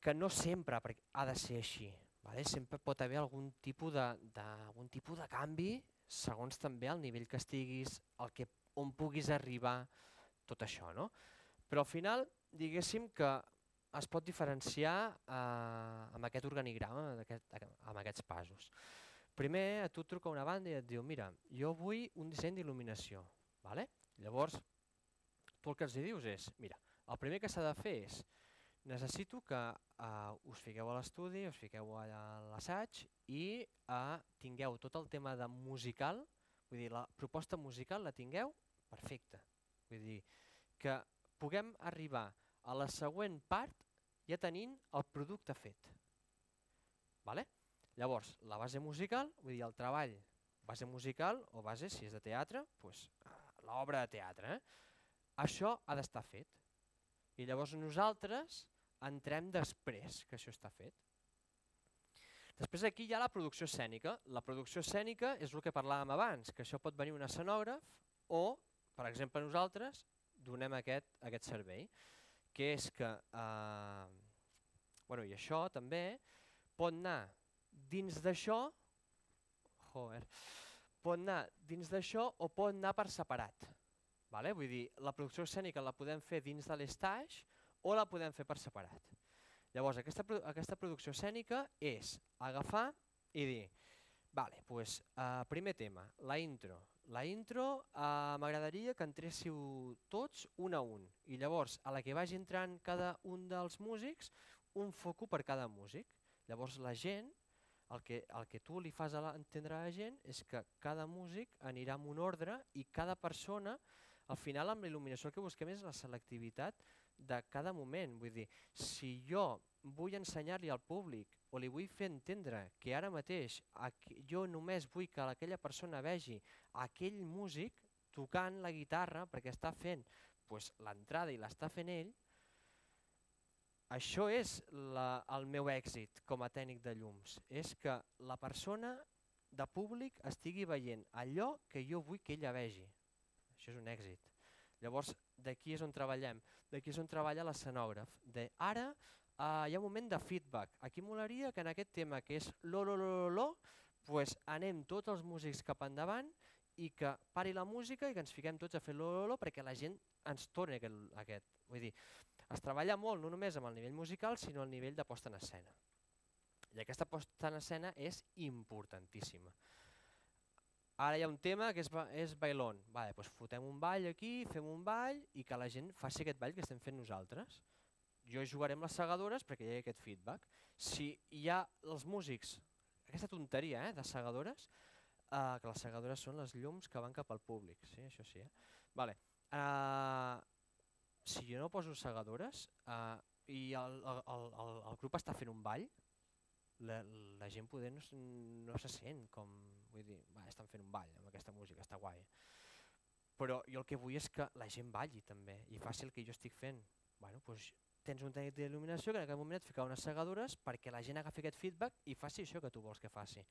que no sempre ha de ser així. Vale? Sempre pot haver algun tipus de, de, algun tipus de canvi segons també el nivell que estiguis, el que, on puguis arribar, tot això. No? Però al final, diguéssim que es pot diferenciar eh, amb aquest organigrama, aquest, amb aquests passos. Primer, a tu et truca una banda i et diu, mira, jo vull un disseny d'il·luminació. Vale? Llavors, tu el que els dius és, mira, el primer que s'ha de fer és, necessito que uh, us fiqueu a l'estudi, us fiqueu a l'assaig i uh, tingueu tot el tema de musical, vull dir, la proposta musical la tingueu perfecta. Vull dir, que puguem arribar a la següent part ja tenint el producte fet. Vale? Llavors, la base musical, vull dir, el treball, base musical o base, si és de teatre, pues, l'obra de teatre. Eh? Això ha d'estar fet. I llavors nosaltres entrem després que això està fet. Després aquí hi ha la producció escènica. La producció escènica és el que parlàvem abans, que això pot venir un escenògraf o, per exemple, nosaltres donem aquest, aquest servei, que és que, eh, bueno, i això també, pot anar dins d'això, joder, pot anar dins d'això o pot anar per separat. Vale? Vull dir, la producció escènica la podem fer dins de l'estage o la podem fer per separat. Llavors, aquesta, aquesta producció escènica és agafar i dir, vale, pues, uh, primer tema, la intro. La intro uh, m'agradaria que entréssiu tots un a un i llavors a la que vagi entrant cada un dels músics, un foco per cada músic. Llavors la gent, el que, el que tu li fas a la, entendre a la gent és que cada músic anirà en un ordre i cada persona, al final amb la il·luminació el que busquem és la selectivitat de cada moment. Vull dir, si jo vull ensenyar-li al públic o li vull fer entendre que ara mateix jo només vull que aquella persona vegi aquell músic tocant la guitarra perquè està fent pues, l'entrada i l'està fent ell, això és la, el meu èxit com a tècnic de llums. És que la persona de públic estigui veient allò que jo vull que ella vegi. Això és un èxit. Llavors, d'aquí és on treballem. D'aquí és on treballa l'escenògraf. De ara uh, hi ha un moment de feedback. Aquí molaria que en aquest tema que és lo lo lo lo, lo pues anem tots els músics cap endavant i que pari la música i que ens fiquem tots a fer l'ololo perquè la gent ens torni aquest, aquest. Vull dir, es treballa molt no només amb el nivell musical sinó al nivell de posta en escena. I aquesta posta en escena és importantíssima. Ara hi ha un tema que és, és bailón. Vale, doncs fotem un ball aquí, fem un ball i que la gent faci aquest ball que estem fent nosaltres. Jo jugaré amb les segadores perquè hi ha aquest feedback. Si hi ha els músics, aquesta tonteria eh, de segadores, Uh, que les segadores són les llums que van cap al públic, sí, això sí. Eh? Vale. Uh, si jo no poso segadores uh, i el, el, el, el grup està fent un ball, la, la gent poder no, no se sent com, vull dir, va, estan fent un ball amb aquesta música, està guai. Però jo el que vull és que la gent balli també i faci el que jo estic fent. Bueno, doncs tens un tècnic d'il·luminació que en aquest moment et fica unes segadores perquè la gent agafi aquest feedback i faci això que tu vols que faci.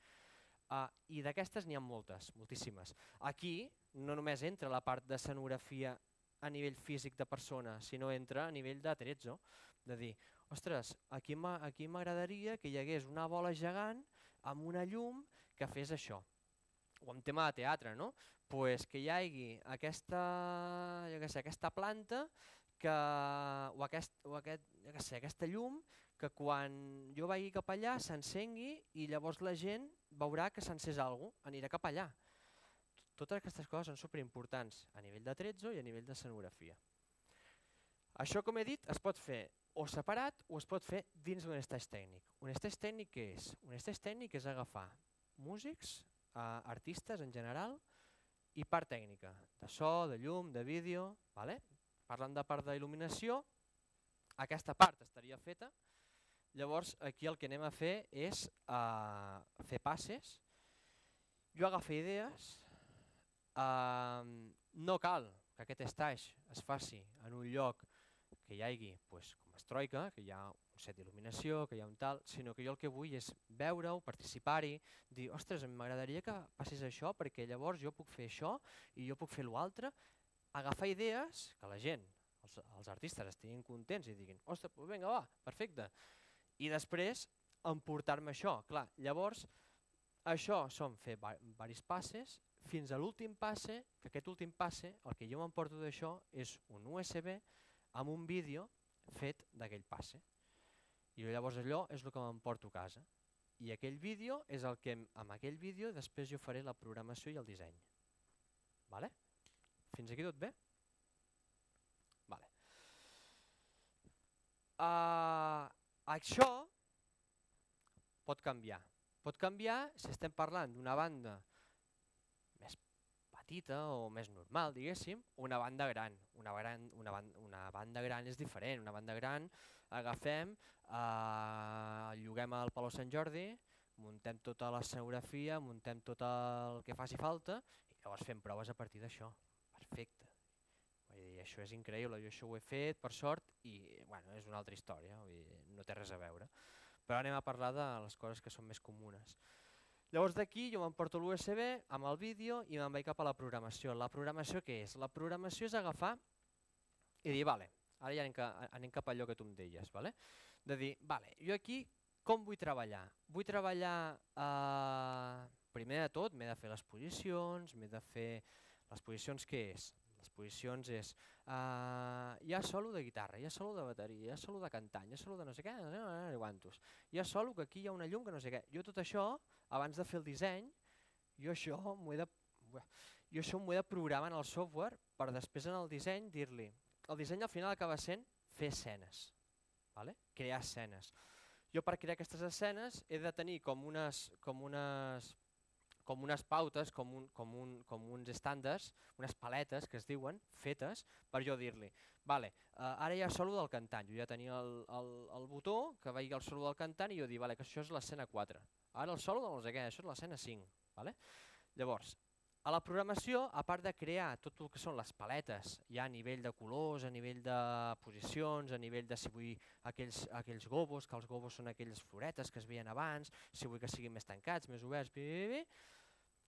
Uh, I d'aquestes n'hi ha moltes, moltíssimes. Aquí no només entra la part de scenografia a nivell físic de persona, sinó entra a nivell de trezzo, de dir, ostres, aquí m'agradaria que hi hagués una bola gegant amb una llum que fes això. O en tema de teatre, no? pues que hi hagi aquesta, jo què sé, aquesta planta que, o, aquest, o aquest, jo què sé, aquesta llum que quan jo vagi cap allà s'encengui i llavors la gent veurà que s'encés alguna cosa, anirà cap allà. Totes aquestes coses són superimportants a nivell de trezzo i a nivell de. Això, com he dit, es pot fer o separat o es pot fer dins d'un estatge tècnic. Un estatge tècnic què és? Un estatge tècnic és agafar músics, eh, artistes en general i part tècnica, de so, de llum, de vídeo. Vale? Parlant de part d'il·luminació, aquesta part estaria feta, Llavors aquí el que anem a fer és uh, fer passes. Jo agafo idees, uh, no cal que aquest estatge es faci en un lloc que hi hagi pues, com es troica, que hi ha un set d'il·luminació, que hi ha un tal, sinó que jo el que vull és veure-ho, participar-hi, dir, ostres, m'agradaria que passis això perquè llavors jo puc fer això i jo puc fer l'altre, agafar idees, que la gent, els, els artistes estiguin contents i diguin, ostres, pues vinga va, perfecte, i després emportar-me això. Clar, llavors, això són fer diversos passes fins a l'últim passe, que aquest últim passe, el que jo m'emporto d'això és un USB amb un vídeo fet d'aquell passe. I llavors allò és el que m'emporto a casa. I aquell vídeo és el que amb aquell vídeo després jo faré la programació i el disseny. Vale? Fins aquí tot bé? Vale. Uh, això pot canviar. Pot canviar si estem parlant d'una banda més petita o més normal, diguéssim, una banda gran. Una, gran, una, banda, una banda gran és diferent. Una banda gran agafem, eh, lloguem al Palau Sant Jordi, muntem tota la scenografia, muntem tot el que faci falta i llavors fem proves a partir d'això. Això és increïble, jo això ho he fet per sort i bueno, és una altra història, vull dir, no té res a veure. Però anem a parlar de les coses que són més comunes. Llavors d'aquí jo m'emporto l'USB amb el vídeo i me'n vaig cap a la programació. La programació què és? La programació és agafar i dir, vale, ara ja anem, anem cap a allò que tu em deies, vale? de dir, vale, jo aquí com vull treballar? Vull treballar, eh, primer de tot, m'he de fer les posicions, m'he de fer les posicions què és? Les posicions és, uh, hi ha solo de guitarra, hi ha solo de bateria, hi ha solo de cantant, hi ha solo de no sé què, no sé, no sé quantos. Hi ha solo que aquí hi ha una llum que no sé què. Jo tot això, abans de fer el disseny, jo això m'ho he de jo això m'ho he de programar en el software per després en el disseny dir-li, el disseny al final acaba sent fer escenes, vale? crear escenes. Jo per crear aquestes escenes he de tenir com unes, com unes com unes pautes, com, un, com, un, com uns estàndards, unes paletes que es diuen, fetes, per jo dir-li, vale, uh, ara hi ha solo del cantant, jo ja tenia el, el, el botó que veia el solo del cantant i jo dic, vale, que això és l'escena 4, ara el solo de no sé què, això és l'escena 5. Vale? Llavors, a la programació, a part de crear tot el que són les paletes, ja a nivell de colors, a nivell de posicions, a nivell de si vull aquells, aquells gobos, que els gobos són aquelles floretes que es veien abans, si vull que siguin més tancats, més oberts, bé, bé, bé.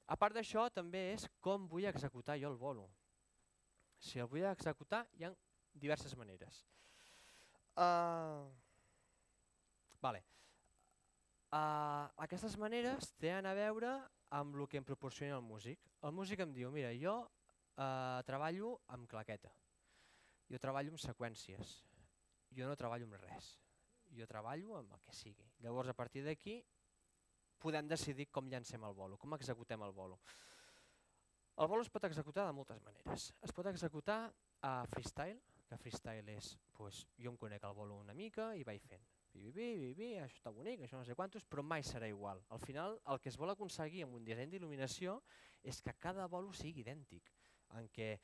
A part d'això també és com vull executar jo el bolo. Si el vull executar hi ha diverses maneres. Uh, vale. Uh, aquestes maneres tenen a veure amb el que em proporciona el músic. El músic em diu, mira, jo uh, treballo amb claqueta, jo treballo amb seqüències, jo no treballo amb res, jo treballo amb el que sigui. Llavors, a partir d'aquí, podem decidir com llancem el bolo, com executem el bolo. El bolo es pot executar de moltes maneres. Es pot executar a freestyle, que freestyle és, pues, jo em conec el bolo una mica i vaig fent bi, bi, bi, bi, això està bonic, això no sé quantos, però mai serà igual. Al final, el que es vol aconseguir amb un disseny d'il·luminació és que cada bolo sigui idèntic, en què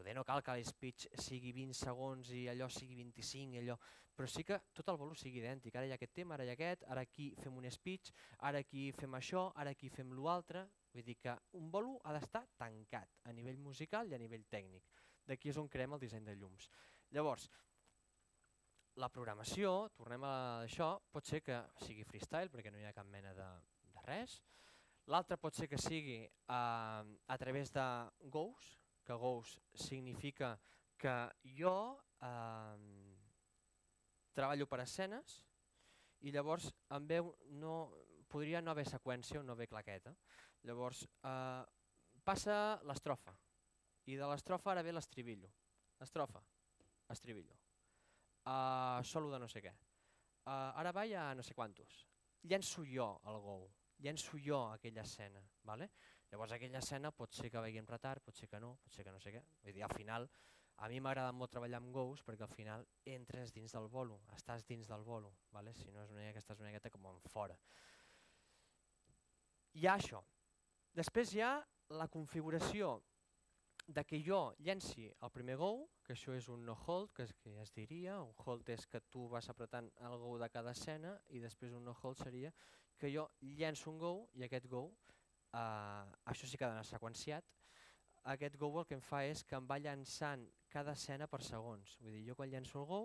poder no cal que l'speech sigui 20 segons i allò sigui 25, i allò, però sí que tot el bolo sigui idèntic. Ara hi ha aquest tema, ara hi ha aquest, ara aquí fem un speech, ara aquí fem això, ara aquí fem l'altre. Vull dir que un bolo ha d'estar tancat a nivell musical i a nivell tècnic. D'aquí és on creem el disseny de llums. Llavors, la programació, tornem a això, pot ser que sigui freestyle perquè no hi ha cap mena de, de res. L'altre pot ser que sigui eh, a través de Ghost, Ghost significa que jo eh, treballo per escenes i llavors en veu no, podria no haver seqüència o no haver claqueta. Llavors eh, passa l'estrofa i de l'estrofa ara ve l'estribillo. Estrofa, estribillo uh, solo de no sé què. Uh, ara vaig a no sé quantos. Llenço jo el gou, llenço jo aquella escena. Vale? Llavors aquella escena pot ser que vegi en retard, pot ser que no, pot ser que no sé què. Vull dir, al final, a mi m'agrada molt treballar amb gous perquè al final entres dins del bolo, estàs dins del bolo, vale? si no és una mica que estàs una miqueta com en fora. Hi ha això. Després hi ha la configuració de que jo llenci el primer go, que això és un no hold, que, és, que es diria, un hold és que tu vas apretant el go de cada escena i després un no hold seria que jo llenço un go i aquest go, eh, això sí que ha d'anar seqüenciat, aquest go el que em fa és que em va llançant cada escena per segons. Vull dir, jo quan llenço el go,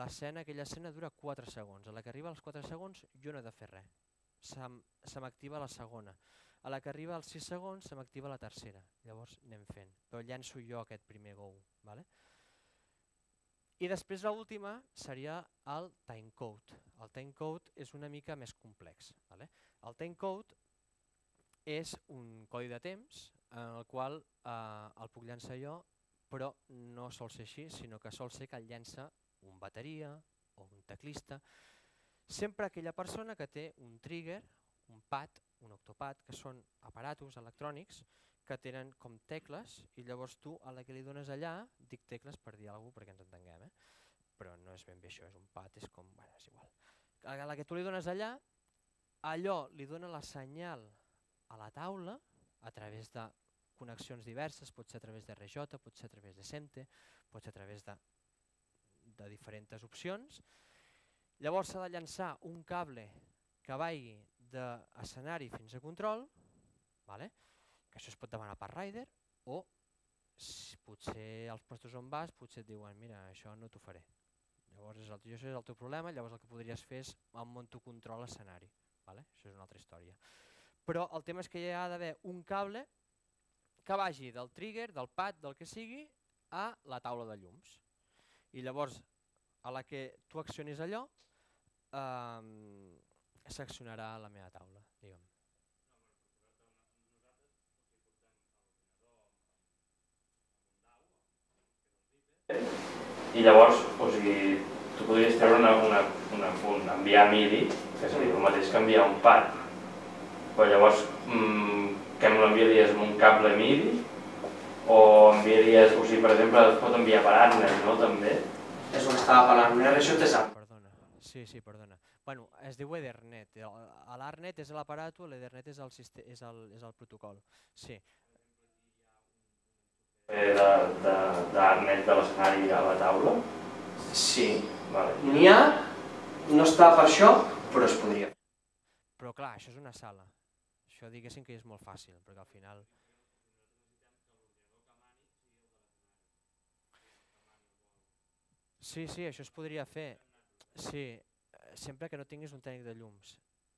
l'escena, aquella escena dura 4 segons. A la que arriba als 4 segons jo no he de fer res. Se m'activa la segona. A la que arriba als 6 segons se m'activa la tercera, llavors anem fent, però llenço jo aquest primer go. Vale? I després l'última seria el timecode. El timecode és una mica més complex. Vale? El timecode és un codi de temps en el qual eh, el puc llançar jo, però no sol ser així, sinó que sol ser que el llença un bateria o un teclista, sempre aquella persona que té un trigger, un pad un octopad, que són aparatos electrònics que tenen com tecles i llavors tu a la que li dones allà, dic tecles per dir alguna cosa perquè ens entenguem, eh? però no és ben bé això, és un pad, és com, bueno, és igual. A la que tu li dones allà, allò li dona la senyal a la taula a través de connexions diverses, pot ser a través de RJ, pot ser a través de SEMTE, pot ser a través de, de diferents opcions. Llavors s'ha de llançar un cable que vagi d'escenari fins a control, vale? que això es pot demanar per rider, o si potser als postos on vas potser et diuen mira això no t'ho faré. Llavors és el, això és el teu problema, llavors el que podries fer és em monto control l'escenari. Vale? Això és una altra història. Però el tema és que hi ha d'haver un cable que vagi del trigger, del pad, del que sigui, a la taula de llums. I llavors, a la que tu accionis allò, eh, seccionarà la meva taula, digue'm. I llavors, o sigui, tu podries treure una, una, una, un enviar MIDI, que seria el mateix que enviar un pad, però llavors mmm, que me l'enviaries amb un cable MIDI o enviaries, o sigui, per exemple, es pot enviar per Atnet, no, també? És que estava parlant, un RX sap. Perdona, sí, sí, perdona. Bueno, es diu Ethernet. L'Arnet és l'aparato, l'Ethernet és, el és, el, és el protocol. Sí. Eh, d'Arnet de, de, de l'escenari a la taula? Sí. Vale. N'hi ha, no està per això, però es podria. Però clar, això és una sala. Això diguéssim que és molt fàcil, perquè al final... Sí, sí, això es podria fer. Sí, sempre que no tinguis un tècnic de llums.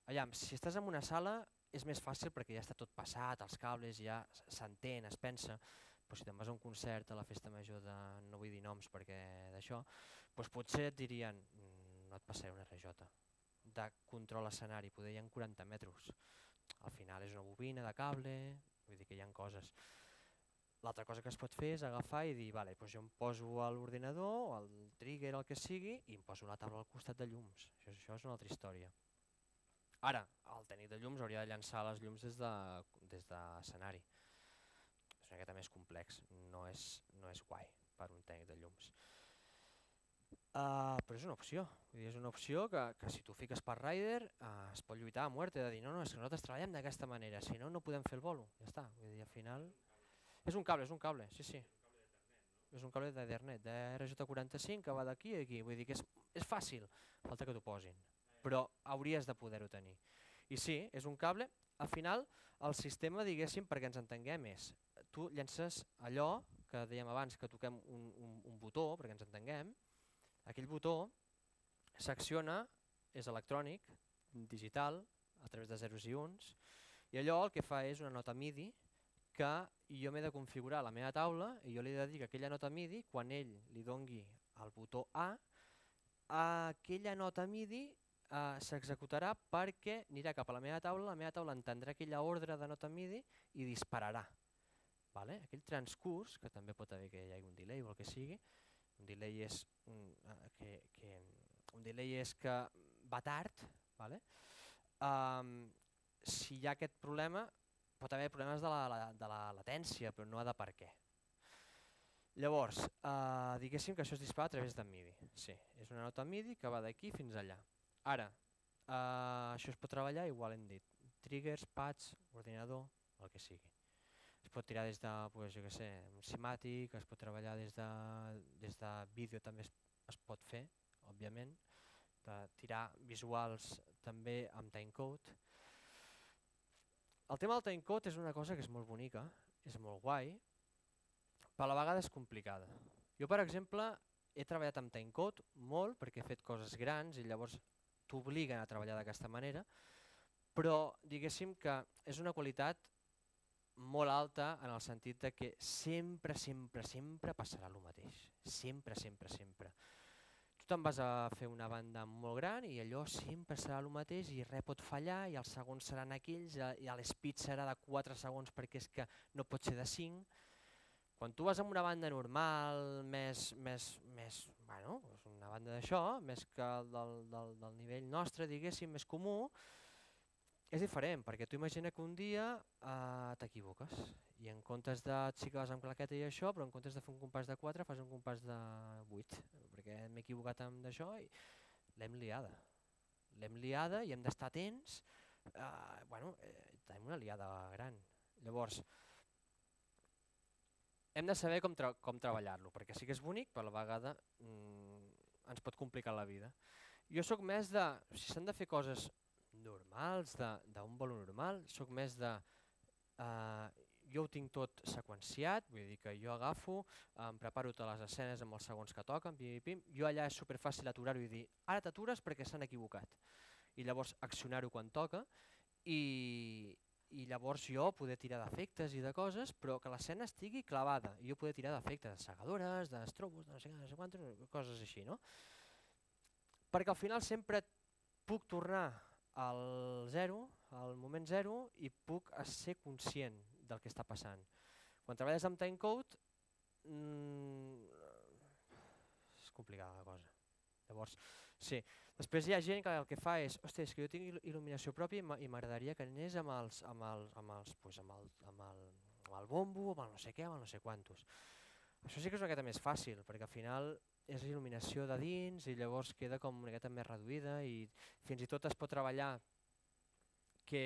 Aviam, si estàs en una sala és més fàcil perquè ja està tot passat, els cables ja s'entén, es pensa, però si te'n vas a un concert a la festa major de, no vull dir noms perquè d'això, doncs potser et dirien mm, no et passaré una RJ, de control escenari, poder hi ha 40 metres. Al final és una bobina de cable, vull dir que hi ha coses. L'altra cosa que es pot fer és agafar i dir, vale, doncs jo em poso a l'ordinador, el trigger, el que sigui, i em poso una taula al costat de llums. Això, això és una altra història. Ara, el tècnic de llums hauria de llançar les llums des de des d'escenari. És una miqueta més complex, no és, no és guai per un tècnic de llums. Uh, però és una opció, Vull dir, és una opció que, que si tu fiques per Rider uh, es pot lluitar a muerte, de dir no, no, és que nosaltres treballem d'aquesta manera, si no, no podem fer el bolo, ja està. Vull dir, al final... És un cable, és un cable, sí, sí. És un cable d'Ethernet, de RJ45 que va d'aquí a aquí, vull dir que és, és fàcil, falta que t'ho posin, però hauries de poder-ho tenir. I sí, és un cable, al final el sistema, diguéssim, perquè ens entenguem és, tu llences allò que dèiem abans que toquem un, un, un botó, perquè ens entenguem, aquell botó s'acciona, és electrònic, digital, a través de zeros i uns, i allò el que fa és una nota MIDI que jo m'he de configurar la meva taula i jo li he de dir que aquella nota MIDI, quan ell li dongui el botó A, aquella nota MIDI eh, s'executarà perquè anirà cap a la meva taula, la meva taula entendrà aquella ordre de nota MIDI i dispararà. Vale? Aquell transcurs, que també pot haver que hi hagi un delay o el que sigui, un delay és, un, eh, que, que, un delay és que va tard, vale? um, si hi ha aquest problema, pot haver problemes de la, la, de la latència, però no ha de per què. Llavors, eh, diguéssim que això es dispara a través de MIDI. Sí, és una nota MIDI que va d'aquí fins allà. Ara, eh, això es pot treballar, igual hem dit, triggers, pads, ordinador, el que sigui. Es pot tirar des de, pues, jo què sé, simàtic, es pot treballar des de, des de vídeo també es, es pot fer, òbviament, de tirar visuals també amb timecode. El tema del timecode és una cosa que és molt bonica, és molt guai, però a la vegada és complicada. Jo, per exemple, he treballat amb timecode molt perquè he fet coses grans i llavors t'obliguen a treballar d'aquesta manera, però diguéssim que és una qualitat molt alta en el sentit de que sempre, sempre, sempre passarà el mateix. Sempre, sempre, sempre. Tu te'n vas a fer una banda molt gran i allò sempre serà el mateix i res pot fallar i els segons seran aquells i l'speed serà de 4 segons perquè és que no pot ser de 5. Quan tu vas amb una banda normal, més, més, més bueno, una banda d'això, més que del, del, del nivell nostre, diguéssim, més comú, és diferent, perquè tu imagina que un dia eh, t'equivoques i en comptes de vas amb claqueta i això, però en comptes de fer un compàs de 4 fas un compàs de 8, perquè m'he equivocat amb d'això i l'hem liada. L'hem liada i hem d'estar atents, eh, bueno, eh, tenim una liada gran. Llavors, hem de saber com, tra com treballar-lo, perquè sí que és bonic, però a la vegada mm, ens pot complicar la vida. Jo sóc més de, si s'han de fer coses normals, d'un vol normal, sóc més de... Uh, jo ho tinc tot seqüenciat, vull dir que jo agafo, em preparo totes les escenes amb els segons que toquen, pim, pim, jo allà és superfàcil aturar-ho i dir ara t'atures perquè s'han equivocat. I llavors accionar-ho quan toca i, i llavors jo poder tirar d'efectes i de coses però que l'escena estigui clavada. I jo poder tirar d'efectes de segadores, d'estrobos, de no sé, no sé quantes, coses així, no? Perquè al final sempre puc tornar al zero, al moment zero i puc ser conscient del que està passant. Quan treballes amb timecode mmm, és complicada la cosa. Llavors, sí. Després hi ha gent que el que fa és, hosti, és que jo tinc il·luminació pròpia i m'agradaria que anés amb, els, amb, els, amb, els, pues, amb, el, amb, el, amb el bombo, amb el no sé què, amb el no sé quantos. Això sí que és una miqueta més fàcil, perquè al final és il·luminació de dins i llavors queda com una miqueta més reduïda i fins i tot es pot treballar que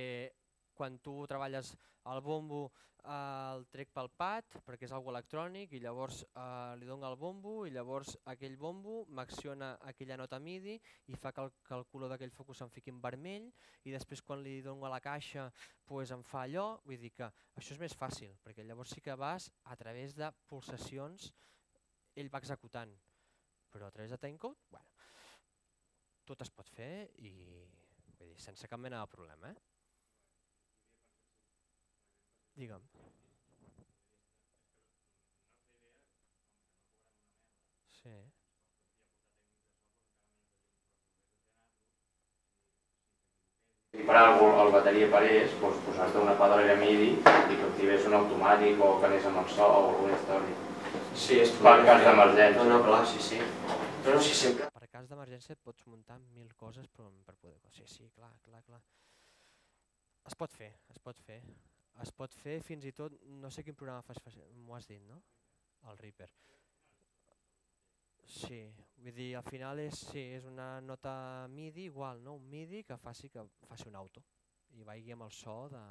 quan tu treballes el bombo eh, el trec pel pad perquè és algo electrònic i llavors eh, li dono el bombo i llavors aquell bombo m'acciona aquella nota MIDI i fa que el, que el color d'aquell focus em fiqui en vermell i després quan li dono a la caixa pues, em fa allò, vull dir que això és més fàcil perquè llavors sí que vas a través de pulsacions ell va executant però a través de timecode bueno, tot es pot fer i vull dir, sense cap mena de problema. Eh? Digue'm. Sí. comprar el, el bateria per ells, doncs, posar-te una pedalera MIDI i que activés un automàtic o que anés amb el so o alguna història. Sí, és Per cas d'emergència. No, no, clar, sí, sí. Però no, sí, sempre. Per cas d'emergència et pots muntar mil coses però per poder... Sí, sí, clar, clar, clar. Es pot fer, es pot fer. Es pot fer fins i tot, no sé quin programa fas, fas m'ho has dit, no? El Reaper. Sí, vull dir, al final és, sí, és una nota MIDI igual, no? Un MIDI que faci que faci un auto i vagi amb el so de,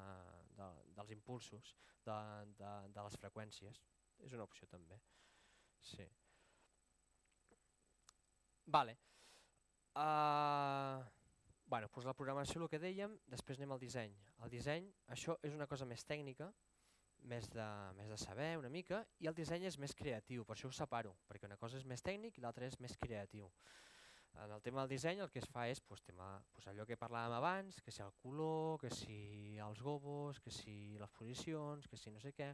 de, dels impulsos, de, de, de les freqüències. És una opció també. Sí. Vale. Uh, bueno, doncs la programació, el que dèiem, després anem al disseny. El disseny, això és una cosa més tècnica, més de, més de saber una mica, i el disseny és més creatiu, per això ho separo, perquè una cosa és més tècnic i l'altra és més creatiu. En el tema del disseny el que es fa és pues, tema, pues, allò que parlàvem abans, que si el color, que si els gobos, que si les posicions, que si no sé què.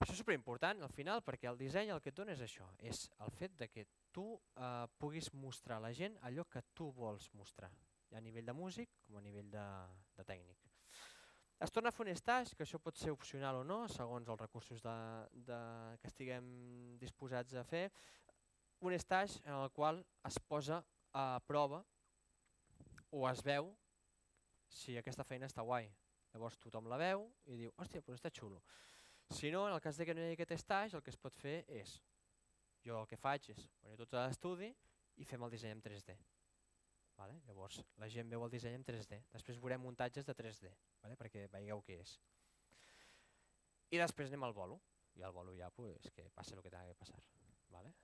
Això és superimportant al final perquè el disseny el que et dona és això, és el fet de que tu eh, puguis mostrar a la gent allò que tu vols mostrar, a nivell de músic com a nivell de, de tècnic. Es torna a fer un stage, que això pot ser opcional o no, segons els recursos de, de, que estiguem disposats a fer, un stage en el qual es posa a prova o es veu si aquesta feina està guai. Llavors tothom la veu i diu, hòstia, però està xulo. Si no, en el cas de que no hi hagi aquest stage, el que es pot fer és, jo el que faig és venir tots a l'estudi i fem el disseny en 3D. Vale? Llavors la gent veu el disseny en 3D, després veurem muntatges de 3D, vale? perquè veieu què és. I després anem al bolo, i al bolo ja pues, que passi el que tenga que passar. Vale?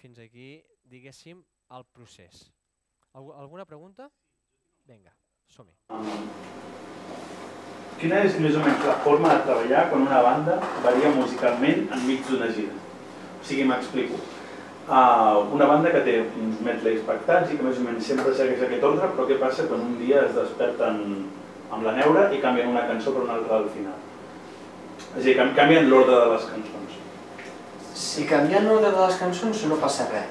Fins aquí, diguéssim, el procés. Algu alguna pregunta? Vinga, som-hi. Quina és més o menys la forma de treballar quan una banda varia musicalment enmig d'una gira? O sigui, m'explico. Uh, una banda que té uns medleys pactats i que més o menys sempre segueix aquest ordre, però què passa quan un dia es desperten amb la neura i canvien una cançó per una altra al final? És a dir, canvien l'ordre de les cançons. Si canviant l'ordre de les cançons no passa res,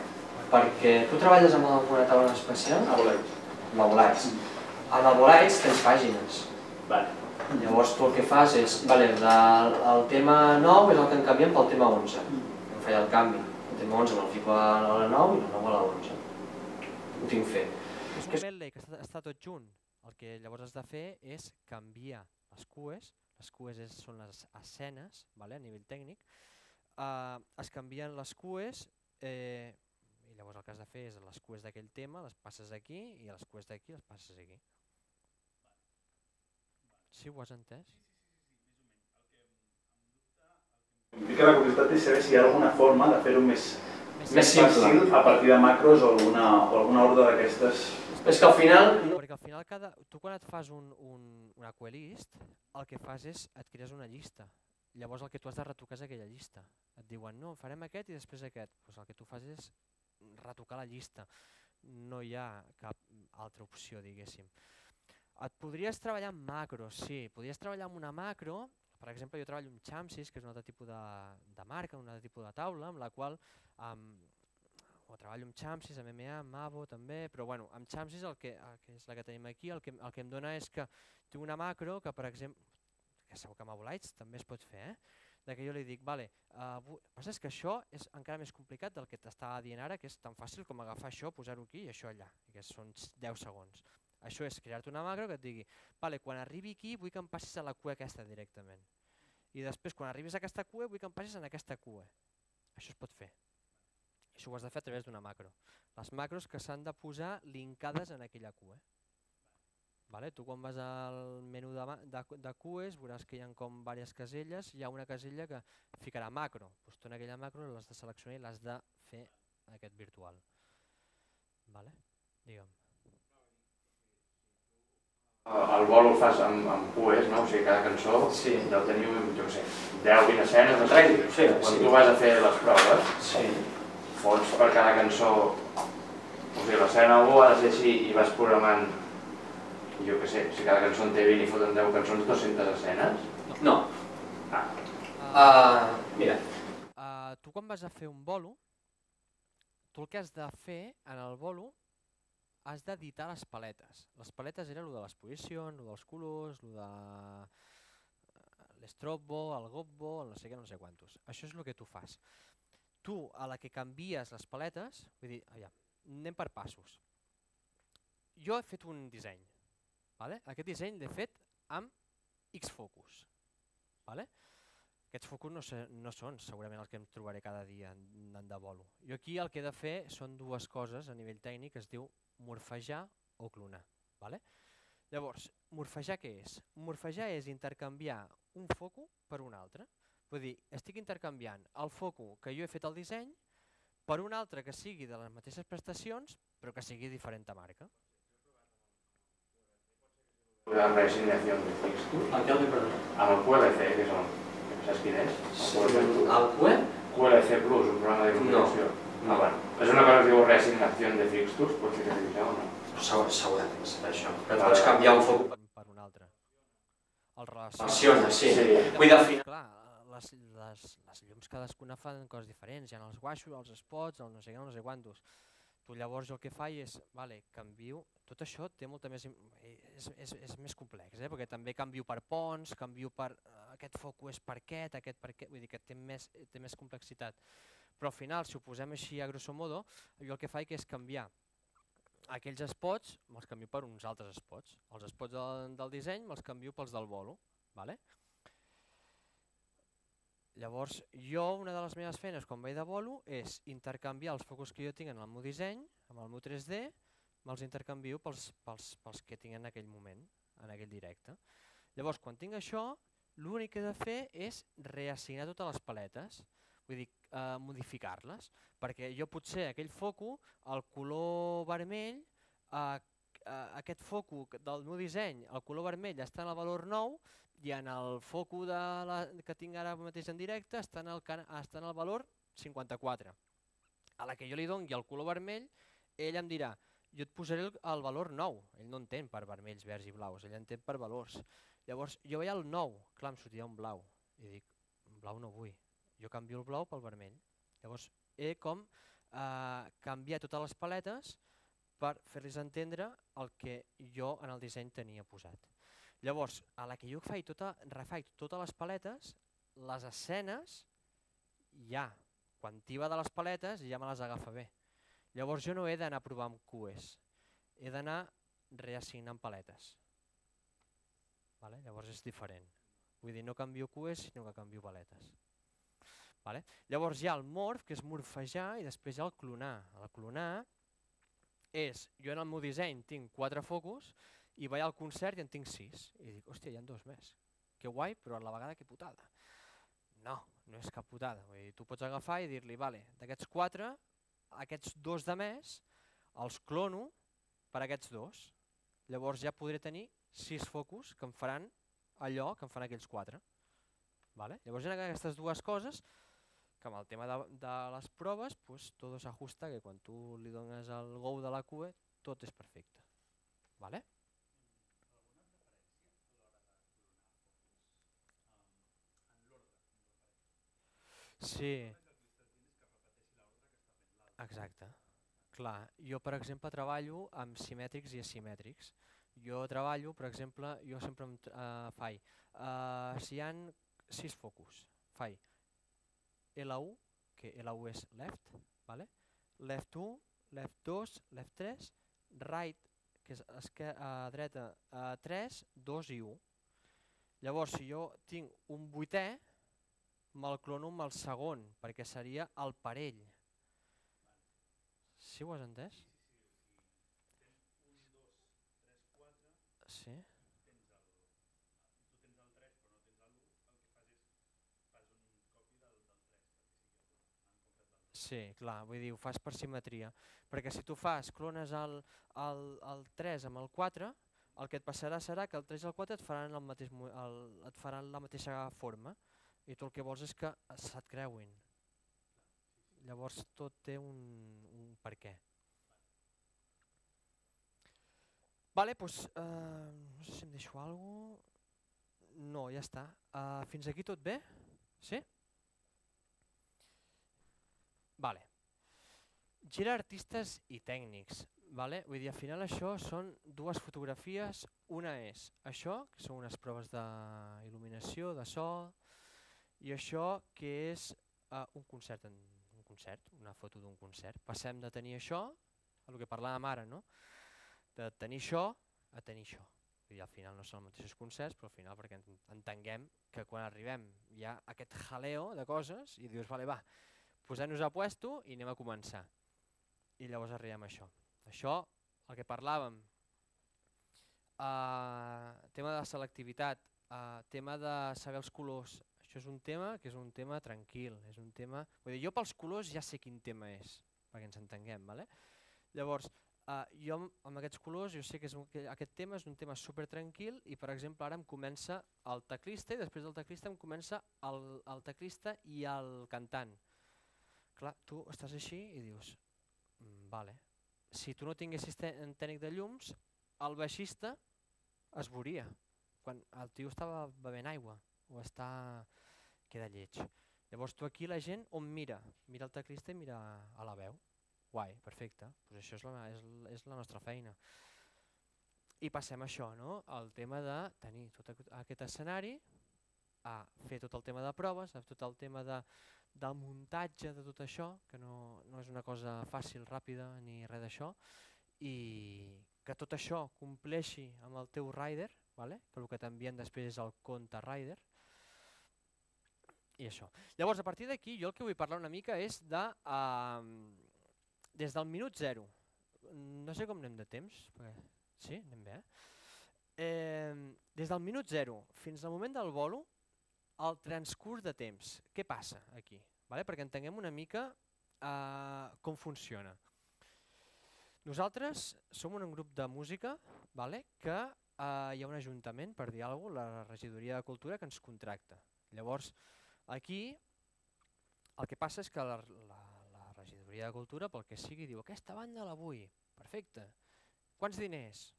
perquè tu treballes amb alguna taula especial? A. Amb. En el Volats tens pàgines. Vale. Llavors tu el que fas és, vale, el, el tema 9 és el que en canviem pel tema 11. Em feia el canvi. El tema 11 me'l fico a la 9 i la 9 a la 11. Ho tinc fet. És un medley que està, està tot junt. El que llavors has de fer és canviar les cues, les cues és, són les escenes, vale, a nivell tècnic, uh, es canvien les cues eh, i llavors el que has de fer és les cues d'aquell tema les passes aquí i les cues d'aquí les passes aquí. Sí, ho has entès? Em pica la curiositat és saber si hi ha alguna forma de fer-ho més, Més simple. fàcil a partir de macros o alguna, o alguna ordre d'aquestes. És que al final... No, perquè al final cada, tu quan et fas un, un, una quelist, el que fas és et crees una llista. Llavors el que tu has de retocar és aquella llista. Et diuen, no, farem aquest i després aquest. Pues el que tu fas és retocar la llista. No hi ha cap altra opció, diguéssim. Et podries treballar amb macros, sí. Podries treballar amb una macro, per exemple, jo treballo amb Chamsys, que és un altre tipus de, de marca, un altre tipus de taula, amb la qual um, o treballo amb Chamsys, amb MMA, amb Mavo també, però bueno, amb Chamsys, el que, el que és la que tenim aquí, el que, el que em dona és que tinc una macro que, per exemple, que segur que amb Avolites també es pot fer, eh? de que jo li dic, vale, uh, és que això és encara més complicat del que t'estava dient ara, que és tan fàcil com agafar això, posar-ho aquí i això allà, que són 10 segons. Això és crear-te una macro que et digui, vale, quan arribi aquí vull que em passis a la cua aquesta directament. I després, quan arribis a aquesta cua, vull que em passis en aquesta cua. Això es pot fer. Això ho has de fer a través d'una macro. Les macros que s'han de posar linkades en aquella cua. Vale? Tu quan vas al menú de, de, de cues veuràs que hi ha com diverses caselles, hi ha una casella que ficarà macro. Pues tu en aquella macro l'has de seleccionar i l'has de fer aquest virtual. Vale? Digue'm. El vol ho fas amb, amb cues, no? O sigui, cada cançó Sí. deu tenir, jo què sé, 10-20 escenes. No sé. Tranquil, sí, Quan sí. tu vas a fer les proves, Sí. fots per cada cançó, o sigui, l'escena 1 ha de ser així i vas programant, jo què sé, si cada cançó en té 20 i foten 10 cançons, 200 escenes. No. Ah. Uh, mira, Uh, tu quan vas a fer un bolo, tu el que has de fer en el bolo has d'editar les paletes. Les paletes era el de l'exposició, el dels colors, el de eh, l'estrobo, el gobbo, el no sé què, no sé quantos. Això és el que tu fas. Tu, a la que canvies les paletes, vull dir, aviam, anem per passos. Jo he fet un disseny. Vale? Aquest disseny l'he fet amb X-Focus. Vale? Aquests focus no, sé, no són segurament els que em trobaré cada dia en de bolo. Jo aquí el que he de fer són dues coses a nivell tècnic, es diu morfejar o clonar. Vale? Llavors, morfejar què és? Morfejar és intercanviar un foco per un altre. Vull dir, estic intercanviant el foco que jo he fet el disseny per un altre que sigui de les mateixes prestacions, però que sigui diferent de marca. La reassignació de. El el perdó? Amb el QLC, que són, saps quin és? El QE? QLC Plus, un programa d'il·luminació. No. Ah, bueno. És una cosa que diu reassignació de fixos, pot ser que digui això o no? Segurament serà això. Que Vale. pots canviar un foc. per, un altre. El relaciona. Sí. Sí. Vull. Clar, les, les, les llums cadascuna fan coses diferents, hi ha els guaixos, els spots, el no sé què, no sé quantos. Tu llavors el que faig és, vale, canvio, tot això té molta més, és, és, és més complex, eh? perquè també canvio per ponts, canvio per, eh, aquest foco és per aquest, aquest per aquest, vull dir que té més, té més complexitat. Però al final, si ho posem així a grosso modo, jo el que faig és canviar aquells spots, me'ls canvio per uns altres spots. Els spots del, del disseny me'ls canvio pels del bolo. Vale? Llavors, jo una de les meves feines quan vaig de bolo és intercanviar els focus que jo tinc en el meu disseny, amb el meu 3D, me'ls intercanvio pels, pels, pels que tinc en aquell moment, en aquell directe. Llavors, quan tinc això, l'únic que he de fer és reassignar totes les paletes, vull dir, eh, modificar-les, perquè jo potser aquell foco, el color vermell, eh, eh, aquest foco del meu disseny, el color vermell està en el valor 9 i en el foco de la, que tinc ara mateix en directe està en el, està en el valor 54. A la que jo li doni el color vermell, ell em dirà, jo et posaré el, el valor 9. Ell no entén per vermells, verds i blaus, ell entén per valors. Llavors, jo veia el 9, clar, em sortia un blau. I dic, blau no vull, jo canvio el blau pel vermell. Llavors, he com eh, canviar totes les paletes per fer-los entendre el que jo en el disseny tenia posat. Llavors, a la que jo faig tota, refaig totes les paletes, les escenes, ja, quan tiba de les paletes, ja me les agafa bé. Llavors jo no he d'anar a provar amb QEs, he d'anar reassignant paletes. Vale? Llavors és diferent. Vull dir, no canvio QEs, sinó que canvio paletes. Vale? Llavors hi ha el morf, que és morfejar, i després hi ha el clonar. El clonar és, jo en el meu disseny tinc quatre focus i vaig al concert i en tinc sis. I dic, hòstia, hi ha dos més. Que guai, però a la vegada que putada. No, no és cap putada. Vull dir, tu pots agafar i dir-li, vale, d'aquests quatre, aquests dos de més els clono per aquests dos. Llavors ja podré tenir sis focus que em faran allò que em fan aquells quatre. Vale? Llavors hi ha aquestes dues coses que amb el tema de, de les proves pues, todo s'ajusta que quan tu li dones el go de la QE tot és perfecte. Vale? Sí. Exacte. Clar, jo per exemple treballo amb simètrics i asimètrics. Jo treballo, per exemple, jo sempre em tr- eh, faig, eh, si hi ha sis focus, faig L1, que L1 és left, vale? left 1, left 2, left 3, right, que és esquer a dreta, a 3, 2 i 1. Llavors, si jo tinc un vuitè, amb el segon, perquè seria el parell. Sí ho has entès? Sí. Sí, clar, vull dir, ho fas per simetria. Perquè si tu fas, clones el, el, el 3 amb el 4, el que et passarà serà que el 3 i el 4 et faran, el mateix, el, et faran la mateixa forma i tu el que vols és que se't creuin. Llavors tot té un, un per què. Vale, doncs, eh, no sé si em deixo alguna cosa. No, ja està. Eh, fins aquí tot bé? Sí? Vale. Gira artistes i tècnics. Vale? Vull dir, al final això són dues fotografies. Una és això, que són unes proves d'il·luminació, de so, i això que és uh, un concert, en, un concert, una foto d'un concert. Passem de tenir això, a el que parlàvem ara, no? de tenir això a tenir això. Dir, al final no són els mateixos concerts, però al final perquè entenguem que quan arribem hi ha aquest jaleo de coses i dius, vale, va, posem-nos a puesto i anem a començar. I llavors arribem a això. Això, el que parlàvem, uh, tema de selectivitat, uh, tema de saber els colors, això és un tema que és un tema tranquil, és un tema... Vull dir, jo pels colors ja sé quin tema és, perquè ens entenguem. Vale? Llavors, uh, jo amb aquests colors jo sé que, és un, que aquest tema és un tema super tranquil i per exemple ara em comença el teclista i després del teclista em comença el, el teclista i el cantant. Clar, tu estàs així i dius, mm, vale, si tu no tinguessis tècnic de llums, el baixista es veuria quan el tio estava bevent aigua o està... queda lleig. Llavors tu aquí la gent on mira? Mira el teclista i mira a la veu. Guai, perfecte, pues això és la, és, és la nostra feina. I passem a això, no? el tema de tenir tot aquest escenari, a fer tot el tema de proves, a tot el tema de, del muntatge de tot això, que no, no és una cosa fàcil, ràpida, ni res d'això, i que tot això compleixi amb el teu rider, vale? que el que t'envien després és el compte rider, i això. Llavors, a partir d'aquí, jo el que vull parlar una mica és de... Uh, des del minut zero, no sé com anem de temps, perquè, sí, anem bé, eh? eh des del minut zero fins al moment del bolo, el transcurs de temps, què passa aquí? Vale? Perquè entenguem una mica uh, com funciona. Nosaltres som un grup de música vale? que uh, hi ha un ajuntament, per dir alguna cosa, la regidoria de cultura, que ens contracta. Llavors, aquí el que passa és que la, la, la regidoria de cultura, pel que sigui, diu aquesta banda la vull, perfecte. Quants diners?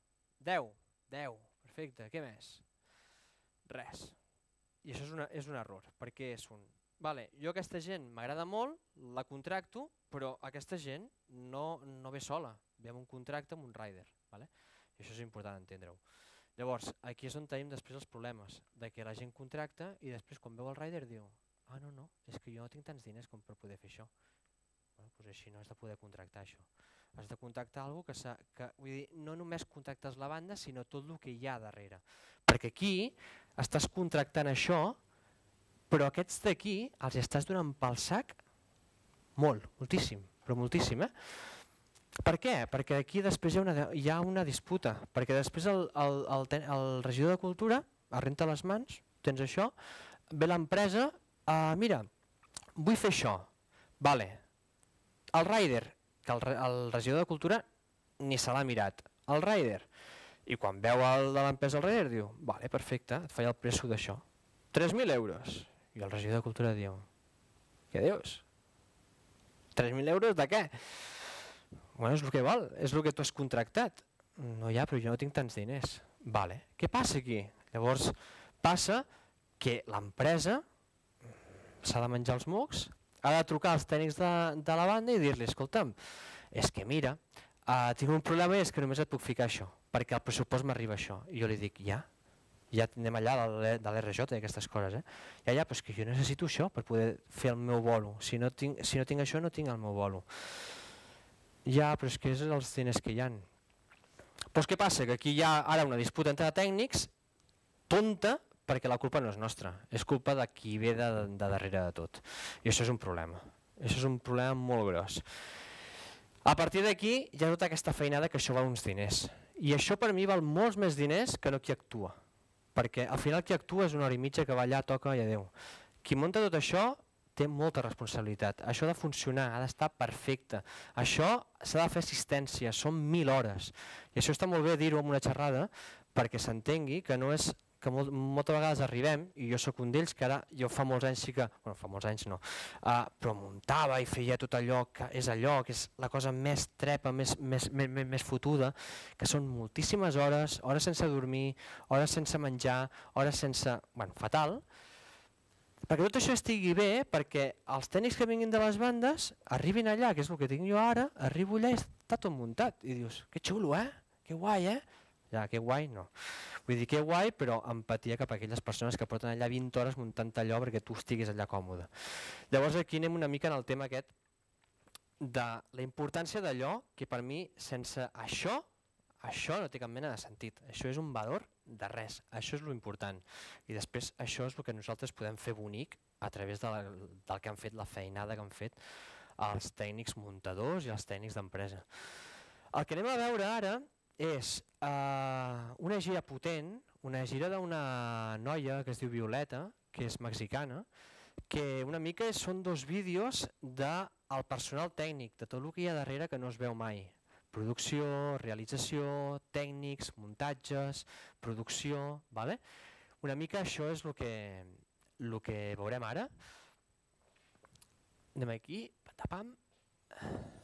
10, 10, perfecte, què més? Res. I això és, una, és un error, perquè és un... Vale, jo aquesta gent m'agrada molt, la contracto, però aquesta gent no, no ve sola, ve amb un contracte amb un rider. Vale? I això és important entendre-ho. Llavors, aquí és on tenim després els problemes, de que la gent contracta i després quan veu el rider diu ah no, no, és que jo no tinc tants diners com per poder fer això. Bueno, doncs així no has de poder contractar això. Has de contractar algú que, que vull dir, no només contractes la banda, sinó tot el que hi ha darrere. Perquè aquí estàs contractant això, però aquests d'aquí els estàs donant pel sac molt, moltíssim, però moltíssim. Eh? Per què? Perquè aquí després hi ha una, hi ha una disputa, perquè després el, el, el, el regidor de Cultura arrenta les mans, tens això, ve l'empresa, uh, mira, vull fer això, vale. el rider, que el, el regidor de Cultura ni se l'ha mirat, el rider, i quan veu el de l'empresa el rider diu, vale, perfecte, et faig el preço d'això, 3.000 euros, i el regidor de Cultura diu, què dius? 3.000 euros de què? Bueno, és el que val, és el que tu has contractat. No ha, però jo no tinc tants diners. Vale. Què passa aquí? Llavors passa que l'empresa s'ha de menjar els mocs, ha de trucar als tècnics de, de la banda i dir-li, escolta'm, és que mira, uh, tinc un problema i és que només et puc ficar això, perquè el pressupost m'arriba això. I jo li dic, ja, ja anem allà de l'RJ i aquestes coses. Eh? Ja, ja, però és que jo necessito això per poder fer el meu bolo. Si no tinc, si no tinc això, no tinc el meu bolo. Ja, però és que és els diners que hi han. Doncs què passa? Que aquí hi ha ara una disputa entre tècnics tonta perquè la culpa no és nostra, és culpa de qui ve de, de darrere de tot. I això és un problema. Això és un problema molt gros. A partir d'aquí hi ha tota aquesta feinada que això val uns diners. I això per mi val molts més diners que no qui actua. Perquè al final qui actua és una hora i mitja que va allà, toca i adeu. Qui munta tot això té molta responsabilitat. Això de funcionar, ha d'estar perfecte. Això s'ha de fer assistència, són mil hores. I això està molt bé dir-ho en una xerrada perquè s'entengui que no és que molt, moltes vegades arribem, i jo sóc un d'ells, que ara jo fa molts anys sí que, bueno, fa molts anys no, uh, però muntava i feia tot allò que és allò, que és la cosa més trepa, més, més, més, més fotuda, que són moltíssimes hores, hores sense dormir, hores sense menjar, hores sense... bueno, fatal, perquè tot això estigui bé, perquè els tècnics que vinguin de les bandes arribin allà, que és el que tinc jo ara, arribo allà i està tot muntat. I dius, que xulo, eh? Que guai, eh? Ja, que guai, no. Vull dir, que guai, però empatia cap a aquelles persones que porten allà 20 hores muntant allò perquè tu estiguis allà còmode. Llavors aquí anem una mica en el tema aquest de la importància d'allò que per mi sense això, això no té cap mena de sentit. Això és un valor de res, això és important. I després això és el que nosaltres podem fer bonic a través de la, del que han fet, la feinada que han fet els tècnics muntadors i els tècnics d'empresa. El que anem a veure ara és uh, una gira potent, una gira d'una noia que es diu Violeta, que és mexicana, que una mica són dos vídeos del personal tècnic, de tot el que hi ha darrere que no es veu mai. Producció, realització, tècnics, muntatges, producció... Vale? Una mica això és el que, el que veurem ara. Anem aquí, patapam. Oh,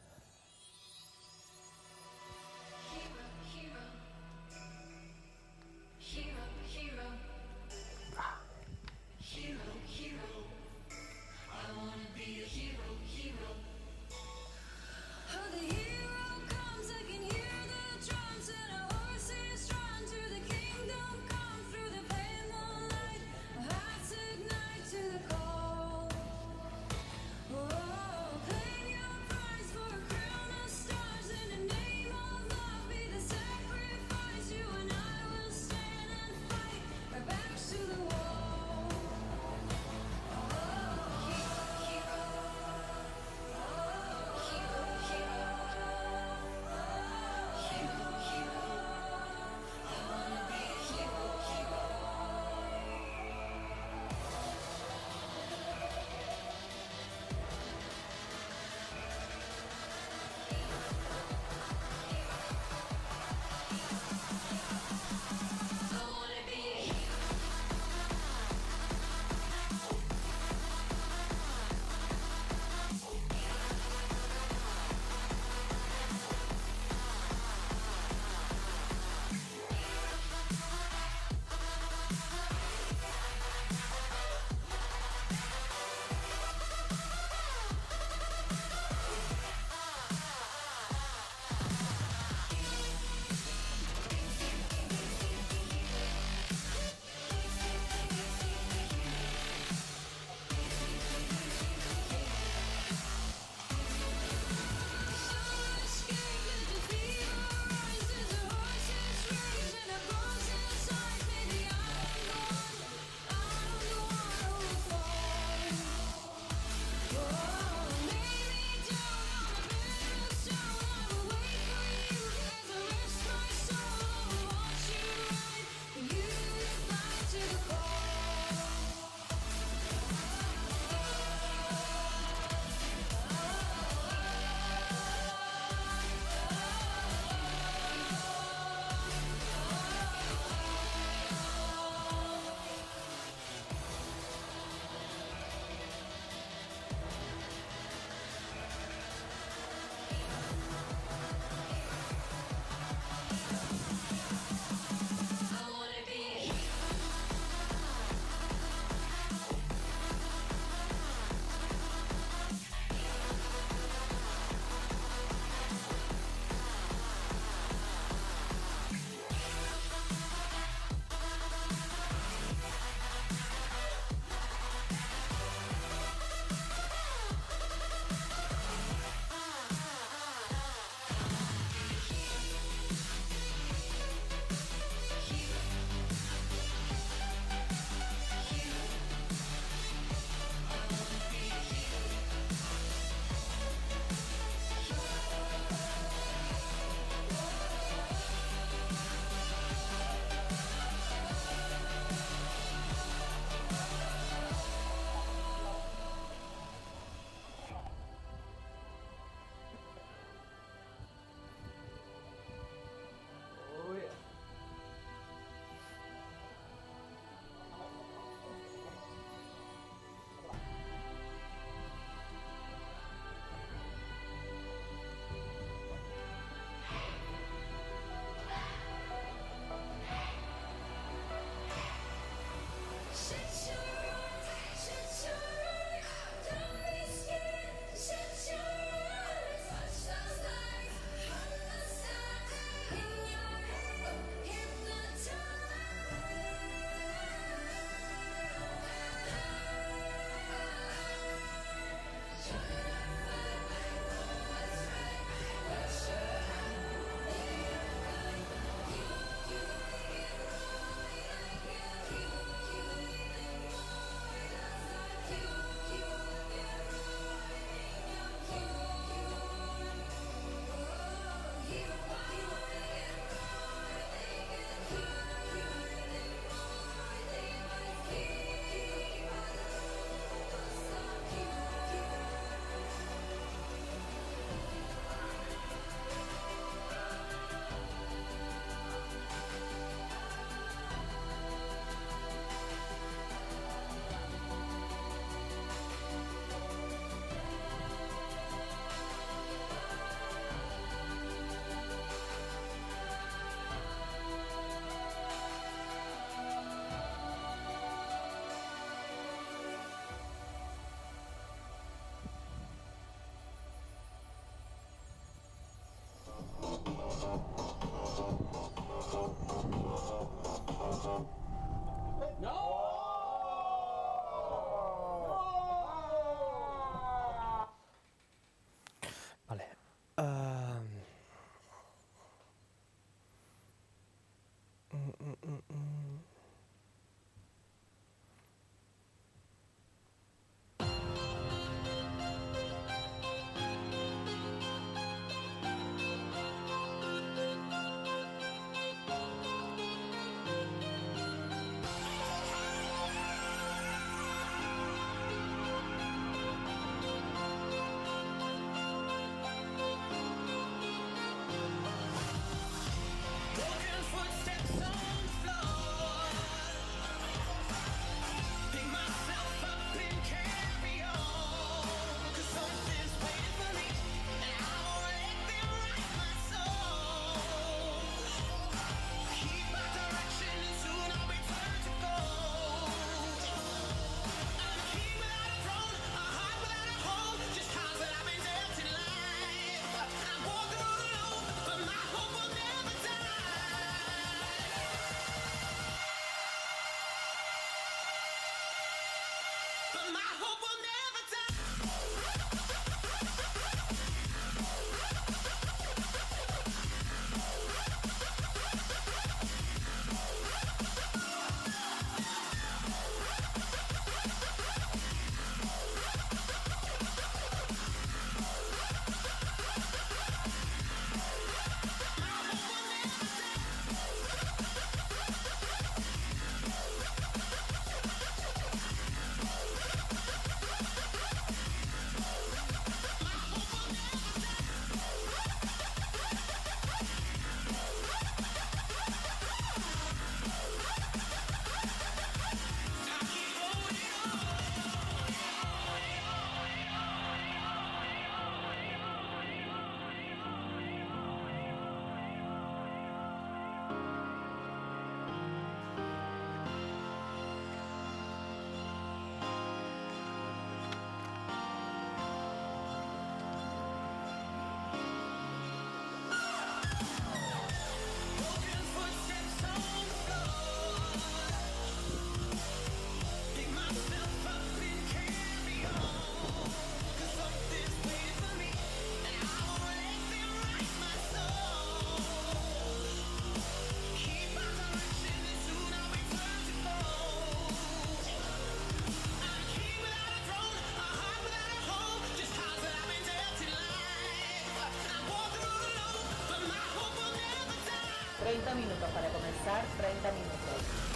minutos para comenzar, 30 minutos.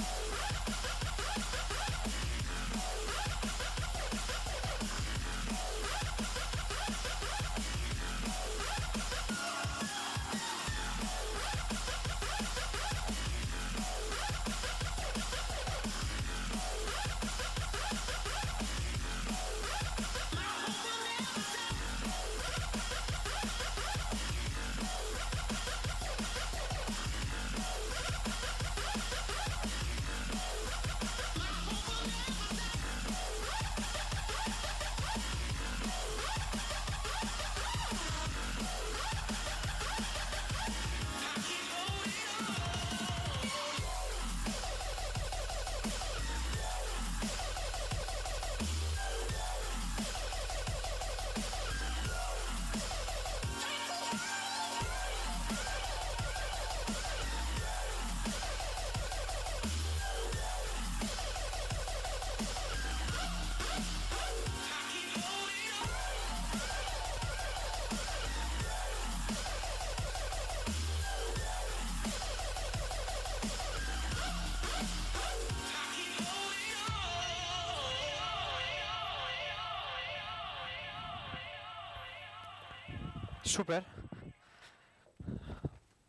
Super.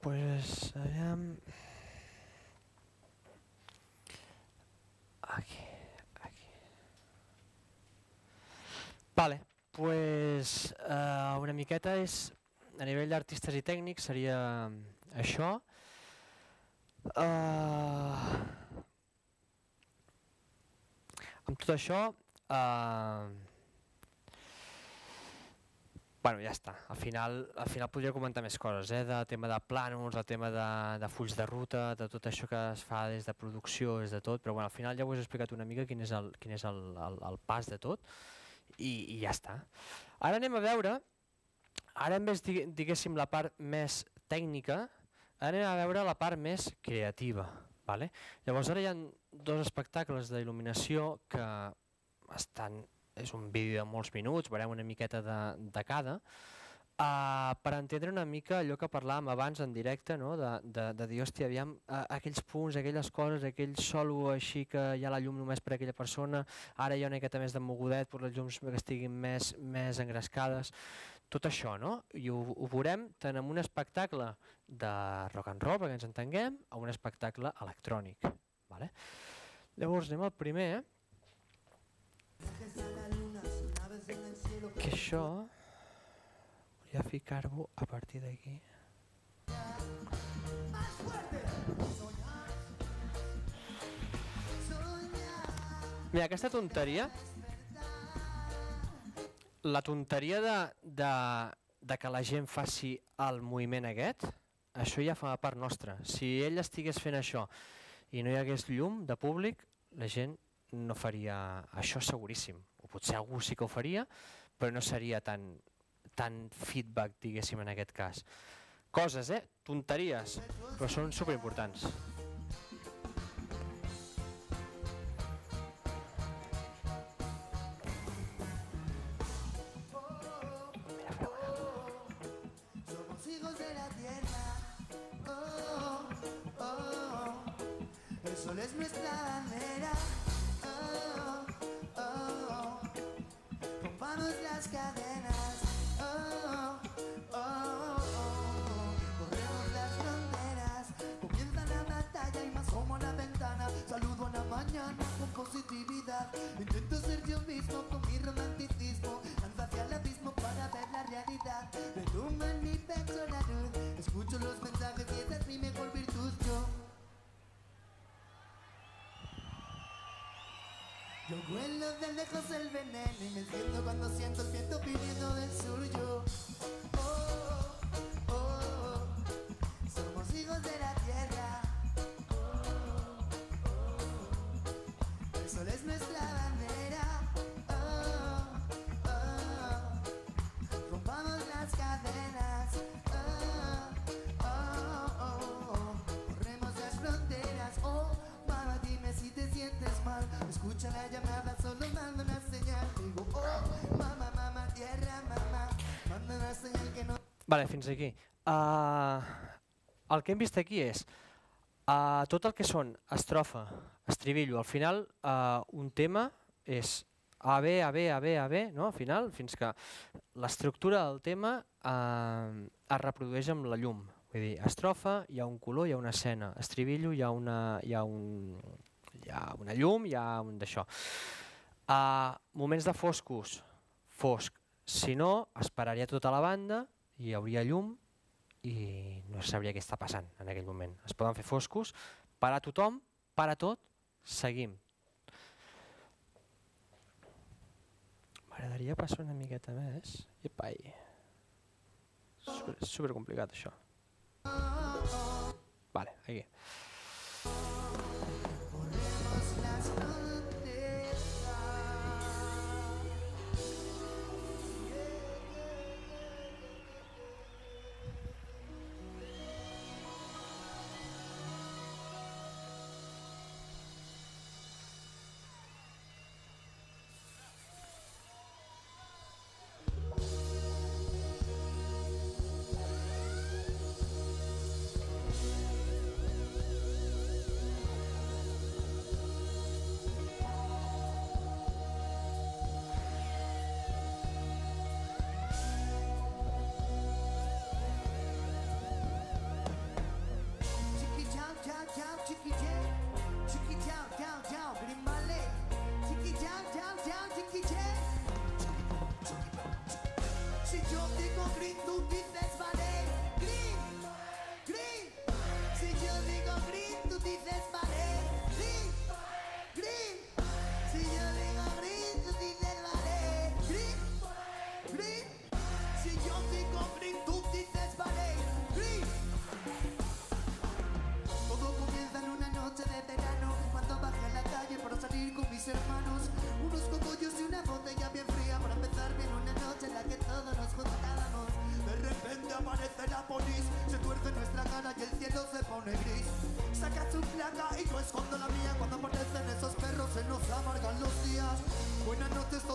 Pues aviam... Aquí, aquí. Vale, pues uh, una miqueta és, a nivell d'artistes i tècnics seria això. Uh, amb tot això, uh, Bueno, ja està. Al final, al final podria comentar més coses, eh? de tema de plànols, de tema de, de fulls de ruta, de tot això que es fa des de producció, des de tot, però bueno, al final ja us he explicat una mica quin és el, quin és el, el, el pas de tot i, i ja està. Ara anem a veure, ara en vez diguéssim la part més tècnica, ara anem a veure la part més creativa. Vale? Llavors ara hi ha dos espectacles d'il·luminació que estan és un vídeo de molts minuts, veurem una miqueta de, de cada, uh, per entendre una mica allò que parlàvem abans en directe, no? de, de, de dir, hòstia, aviam, uh, aquells punts, aquelles coses, aquell solo així que hi ha la llum només per aquella persona, ara hi ha una miqueta més de mogudet per les llums que estiguin més, més engrescades, tot això, no? I ho, ho veurem tant en un espectacle de rock and roll, perquè ens entenguem, a un espectacle electrònic. Vale? Llavors anem al primer, que això volia ficar-ho a partir d'aquí. Mira, aquesta tonteria, la tonteria de, de, de que la gent faci el moviment aquest, això ja fa part nostra. Si ell estigués fent això i no hi hagués llum de públic, la gent no faria això seguríssim. O potser algú sí que ho faria, però no seria tan, tan feedback, diguéssim, en aquest cas. Coses, eh? Tonteries, però són superimportants. Vale, fins aquí. Uh, el que hem vist aquí és uh, tot el que són estrofa, estribillo, al final uh, un tema és a, B, A, B, A, B, A, B, no? al final, fins que l'estructura del tema uh, es reprodueix amb la llum. Vull dir, estrofa, hi ha un color, hi ha una escena, estribillo, hi ha una, hi ha un, hi ha una llum, hi ha un d'això. Uh, moments de foscos, fosc. Si no, esperaria tota la banda hi hauria llum i no sabria què està passant en aquell moment. Es poden fer foscos, para tothom, para tot, seguim. M'agradaria passar una miqueta més. Epai. És supercomplicat això. Vale, aquí.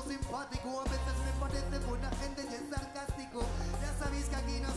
simpático, a veces me parece buena gente y es sarcástico. Ya sabéis que aquí no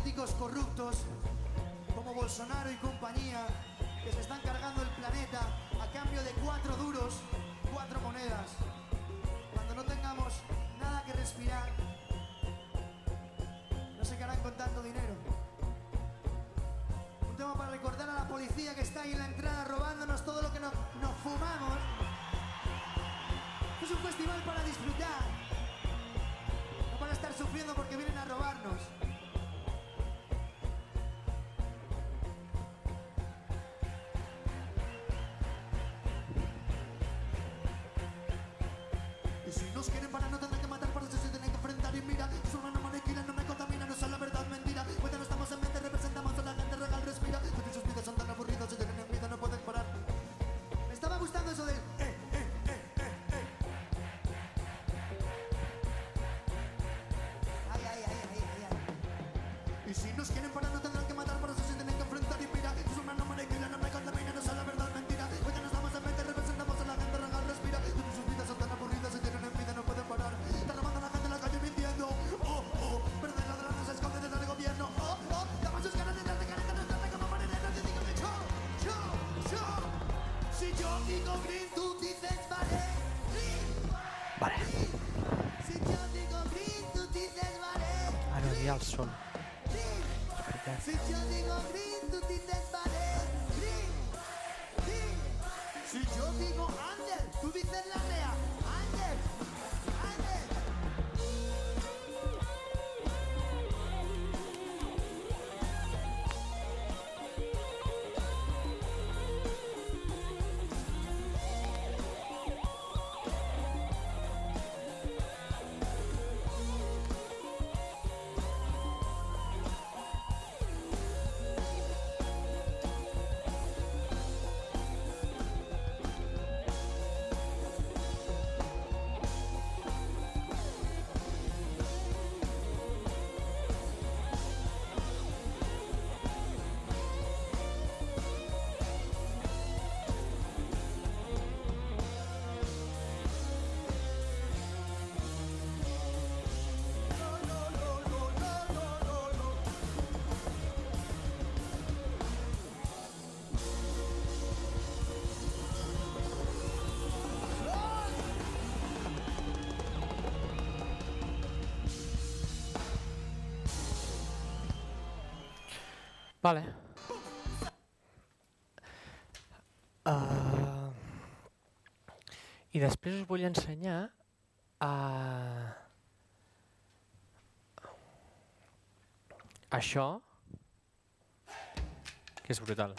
políticos corruptos como Bolsonaro y compañía que se están cargando el planeta a cambio de cuatro duros, cuatro monedas. Cuando no tengamos nada que respirar, no se quedarán con tanto dinero. Un tema para recordar a la policía que está ahí en la entrada robándonos todo lo que nos, nos fumamos. Es un festival para disfrutar. No para estar sufriendo porque vienen a robarnos. Vale. Uh, I després us vull ensenyar a... això, que és brutal.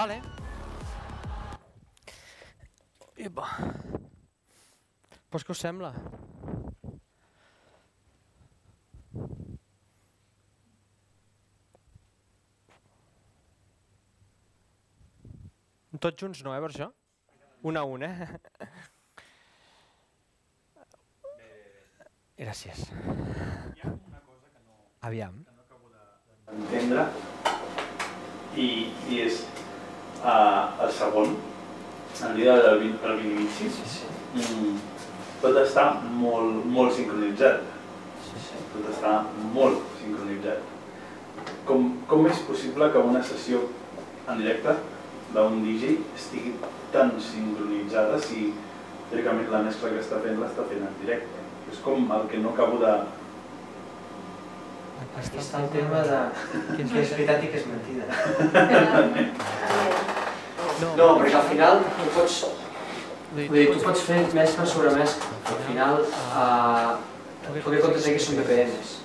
Vale. Ipa. Pues què us sembla? Tots junts no, eh, per això? Un a un, eh? Gràcies. Aviam. entendre i, i és uh, el segon a nivell del Vin- del Vinivici, mm, tot està molt, molt sincronitzat. Tot està molt sincronitzat. Com, com és possible que una sessió en directe d'un DJ estigui tan sincronitzada si teòricament la mescla que està fent l'està fent en directe? És com el que no acabo de... Aquí està el tema de què és veritat i què és mentida. No, perquè al final tu pots, vull dir, tu pots fer mescla sobre mescla, però al final eh, tu que comptes aquí són BPMs.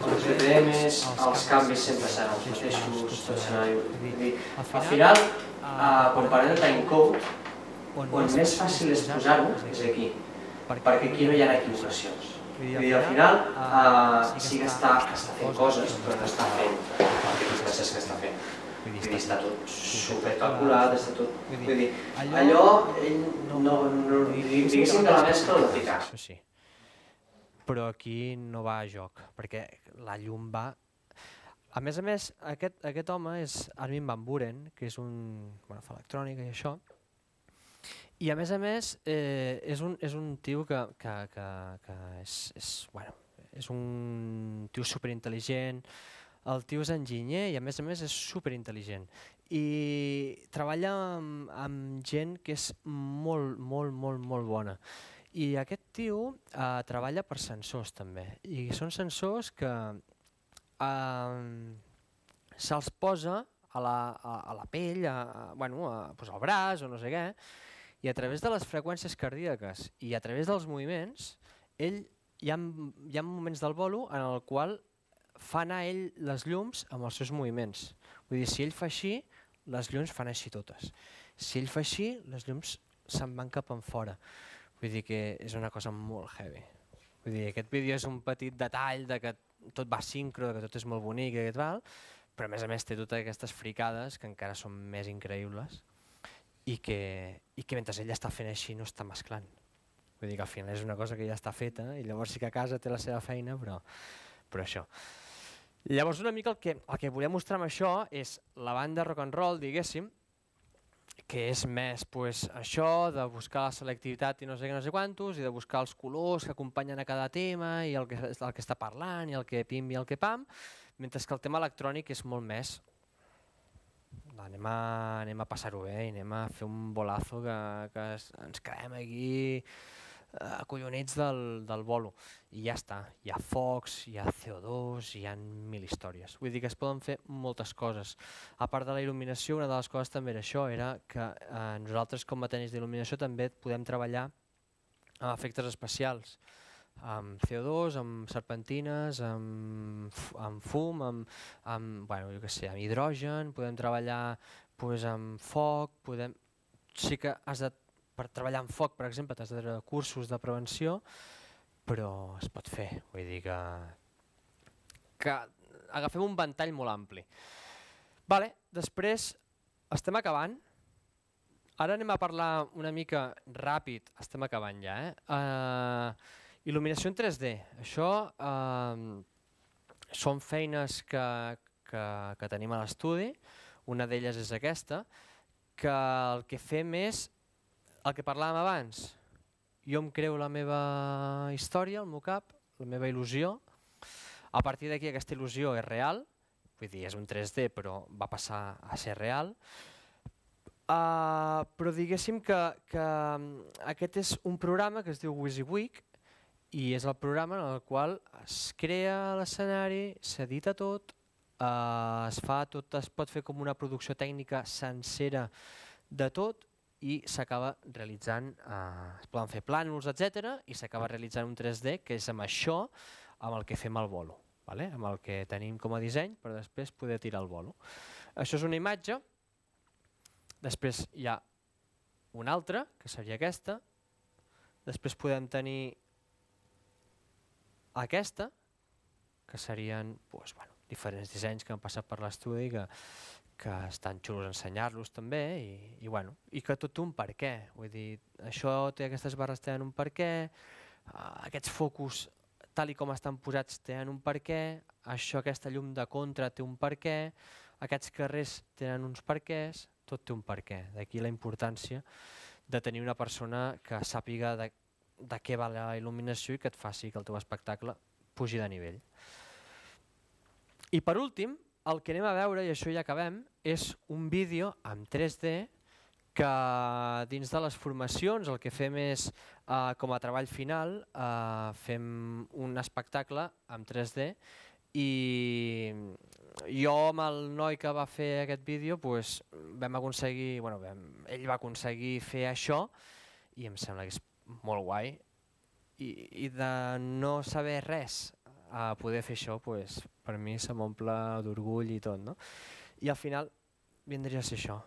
Els BPMs, els canvis sempre seran els mateixos, tot serà igual. Al final, eh, quan parlem de timecode, on més fàcil és posar-ho és aquí, perquè aquí no hi ha equivocacions. Vull dir, al final eh, sí que està, està fent coses, però no està fent el que tu penses que està fent. Vull dir, està tot supercalculat, està tot... Vull dir, allò, ell no, no, no, diguéssim que la mescla l'ha ficat. Això sí. Però aquí no va a joc, perquè la llum va... A més a més, aquest, aquest home és Armin Van Buren, que és un... Bueno, fa electrònica i això, i a més a més eh, és, un, és un tio que, que, que, que és, és, bueno, és un tio superintel·ligent, el tio és enginyer i a més a més és superintel·ligent. I treballa amb, amb gent que és molt, molt, molt, molt bona. I aquest tio eh, treballa per sensors també, i són sensors que eh, se'ls posa a la, a, a la pell, a, a, bueno, a, pues al braç o no sé què, i a través de les freqüències cardíaques i a través dels moviments, ell hi ha, hi ha moments del bolo en el qual fa anar ell les llums amb els seus moviments. Vull dir, si ell fa així, les llums fan així totes. Si ell fa així, les llums se'n van cap en fora. Vull dir que és una cosa molt heavy. Vull dir, aquest vídeo és un petit detall de que tot va sincro, que tot és molt bonic i aquest val, però a més a més té totes aquestes fricades que encara són més increïbles i que, i que mentre ell està fent així no està mesclant. Vull dir que al final és una cosa que ja està feta i llavors sí que a casa té la seva feina, però, però això. Llavors una mica el que, el que volia mostrar amb això és la banda rock and roll, diguéssim, que és més pues, això de buscar la selectivitat i no sé què, no sé quantos, i de buscar els colors que acompanyen a cada tema i el que, el que està parlant i el que pim i el que pam, mentre que el tema electrònic és molt més. Anem a, anem a passar-ho bé i anem a fer un bolazo que, que ens quedem aquí acollonits del, del bolo i ja està, hi ha focs, hi ha CO2, hi ha mil històries. Vull dir que es poden fer moltes coses. A part de la il·luminació, una de les coses també era això, era que eh, nosaltres com a tècnics d'il·luminació també podem treballar amb efectes especials, amb CO2, amb serpentines, amb, amb fum, amb, amb, bueno, jo què sé, amb hidrogen, podem treballar pues, amb foc, podem... sí que has de, per treballar amb foc, per exemple, t'has de treure cursos de prevenció, però es pot fer, vull dir que, que agafem un ventall molt ampli. Vale, després estem acabant. Ara anem a parlar una mica ràpid, estem acabant ja, eh? Uh, il·luminació en 3D. Això uh, són feines que, que, que tenim a l'estudi, una d'elles és aquesta, que el que fem és el que parlàvem abans. Jo em creo la meva història, el meu cap, la meva il·lusió. A partir d'aquí aquesta il·lusió és real, vull dir, és un 3D però va passar a ser real. Uh, però diguéssim que, que mm, aquest és un programa que es diu WYSIWYG i és el programa en el qual es crea l'escenari, s'edita tot, uh, es fa tot, es pot fer com una producció tècnica sencera de tot i s'acaba realitzant, uh, es poden fer plànols, etc i s'acaba realitzant un 3D que és amb això amb el que fem el bolo, vale? amb el que tenim com a disseny per després poder tirar el bolo. Això és una imatge, després hi ha una altra, que seria aquesta, després podem tenir aquesta, que serien pues, bueno, diferents dissenys que han passat per l'estudi que, que estan xulos ensenyar-los també i, i, bueno, i que tot un per què. Vull dir, això té aquestes barres tenen un per què, uh, aquests focus tal i com estan posats tenen un per què, això, aquesta llum de contra té un per què, aquests carrers tenen uns perquès, tot té un per què. D'aquí la importància de tenir una persona que sàpiga de, de què va la il·luminació i que et faci que el teu espectacle pugi de nivell. I per últim, el que anem a veure, i això ja acabem, és un vídeo en 3D que dins de les formacions el que fem és, eh, com a treball final, eh, fem un espectacle en 3D i jo amb el noi que va fer aquest vídeo pues, vam aconseguir, bueno, vam, ell va aconseguir fer això i em sembla que és molt guai. I, i de no saber res a poder fer això, pues, per mi se m'omple d'orgull i tot. No? I al final vindria a ser això.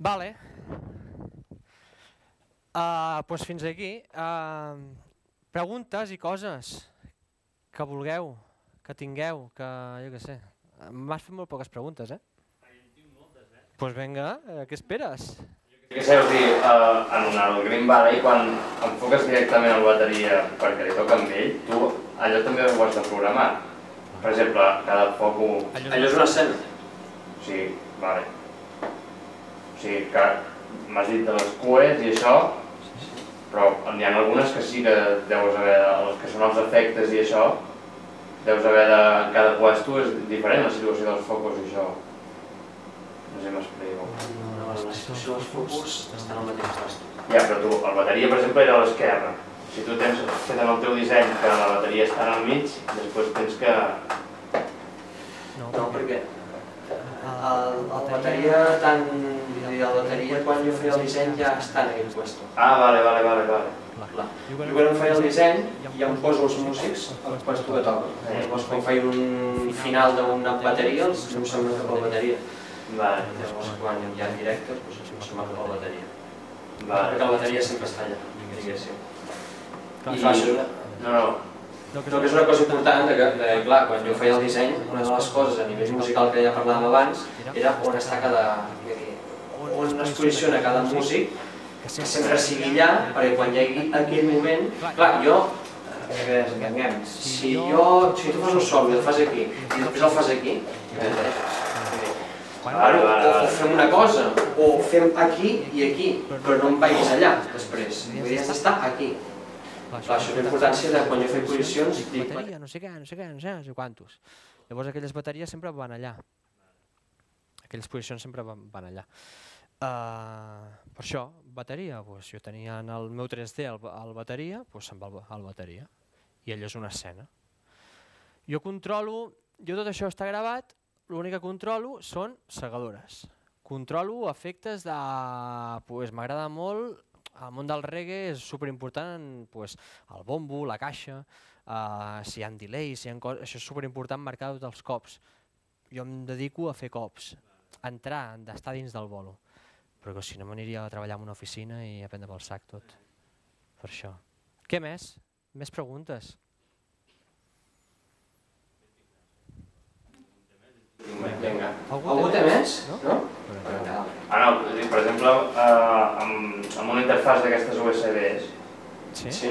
Vale. Uh, pues fins aquí. Uh, preguntes i coses que vulgueu, que tingueu, que jo què sé. M'has fet molt poques preguntes, eh? Doncs pues vinga, eh, què esperes? Què sé, o sigui, uh, en el Green Valley, quan enfoques directament el bateria perquè li toca amb ell, tu allò també ho has de programar. Per exemple, cada foco... Allò és una escena? Sí, vale. O sigui, que m'has dit de les cues i això, però n'hi ha algunes que sí que deus haver, de, els que són els efectes i això, deus haver de... En cada puesto és diferent la situació dels focus i això. No sé si m'explico. No, la situació dels focus estan al mateix lloc. Ja, però tu, el bateria, per exemple, era a l'esquerra. Si tu tens fet en el teu disseny que la bateria està al mig, després tens que... No, perquè el, el bateria tant, el bateria quan jo feia el disseny ja està en aquell puesto. Ah, vale, vale, vale, vale. Clar. Jo quan em feia el disseny ja em poso els músics al puesto que toca. Llavors quan feia un final d'una bateria els em sembla cap a la bateria. Vale. Llavors quan hi ha directe doncs em sembla cap a la bateria. Vale. Perquè la bateria sempre està allà, diguéssim. I- I fa això. No, no. No, que és una cosa important, de que, de, clar, quan jo feia el disseny, una de les coses a nivell musical que ja parlàvem abans era on està cada... on es posiciona cada músic, que sempre sigui allà, perquè quan hi hagi aquell moment... Clar, jo, eh, si jo, si tu fas un sol i el fas aquí, i després el fas aquí, vale, O, fem una cosa, o fem aquí i aquí, però no em vagis allà després. Vull dir, has d'estar aquí. Clar, això té importància de quan jo faig posicions, dic, bateria, no sé què, no sé què, no sé, no sé quantos. Llavors aquelles bateries sempre van allà. Aquelles posicions sempre van, van allà. Uh, per això, bateria, doncs, jo tenia en el meu 3D el, el bateria, se'n va al, al bateria. I allò és una escena. Jo controlo, jo tot això està gravat, l'únic que controlo són segadores. Controlo efectes de... Pues, M'agrada molt, al món del reggae és superimportant pues, el bombo, la caixa, uh, si hi ha delays, si hi ha coses, això és superimportant marcar tots els cops. Jo em dedico a fer cops, a entrar, d'estar dins del bolo. Però que si no m'aniria a treballar en una oficina i a prendre pel sac tot. Per això. Què més? Més preguntes? Vinga. Algú té més? No? Ah, no, vull dir, per exemple, eh, amb, amb una interfàs d'aquestes USBs, Sí? Sí?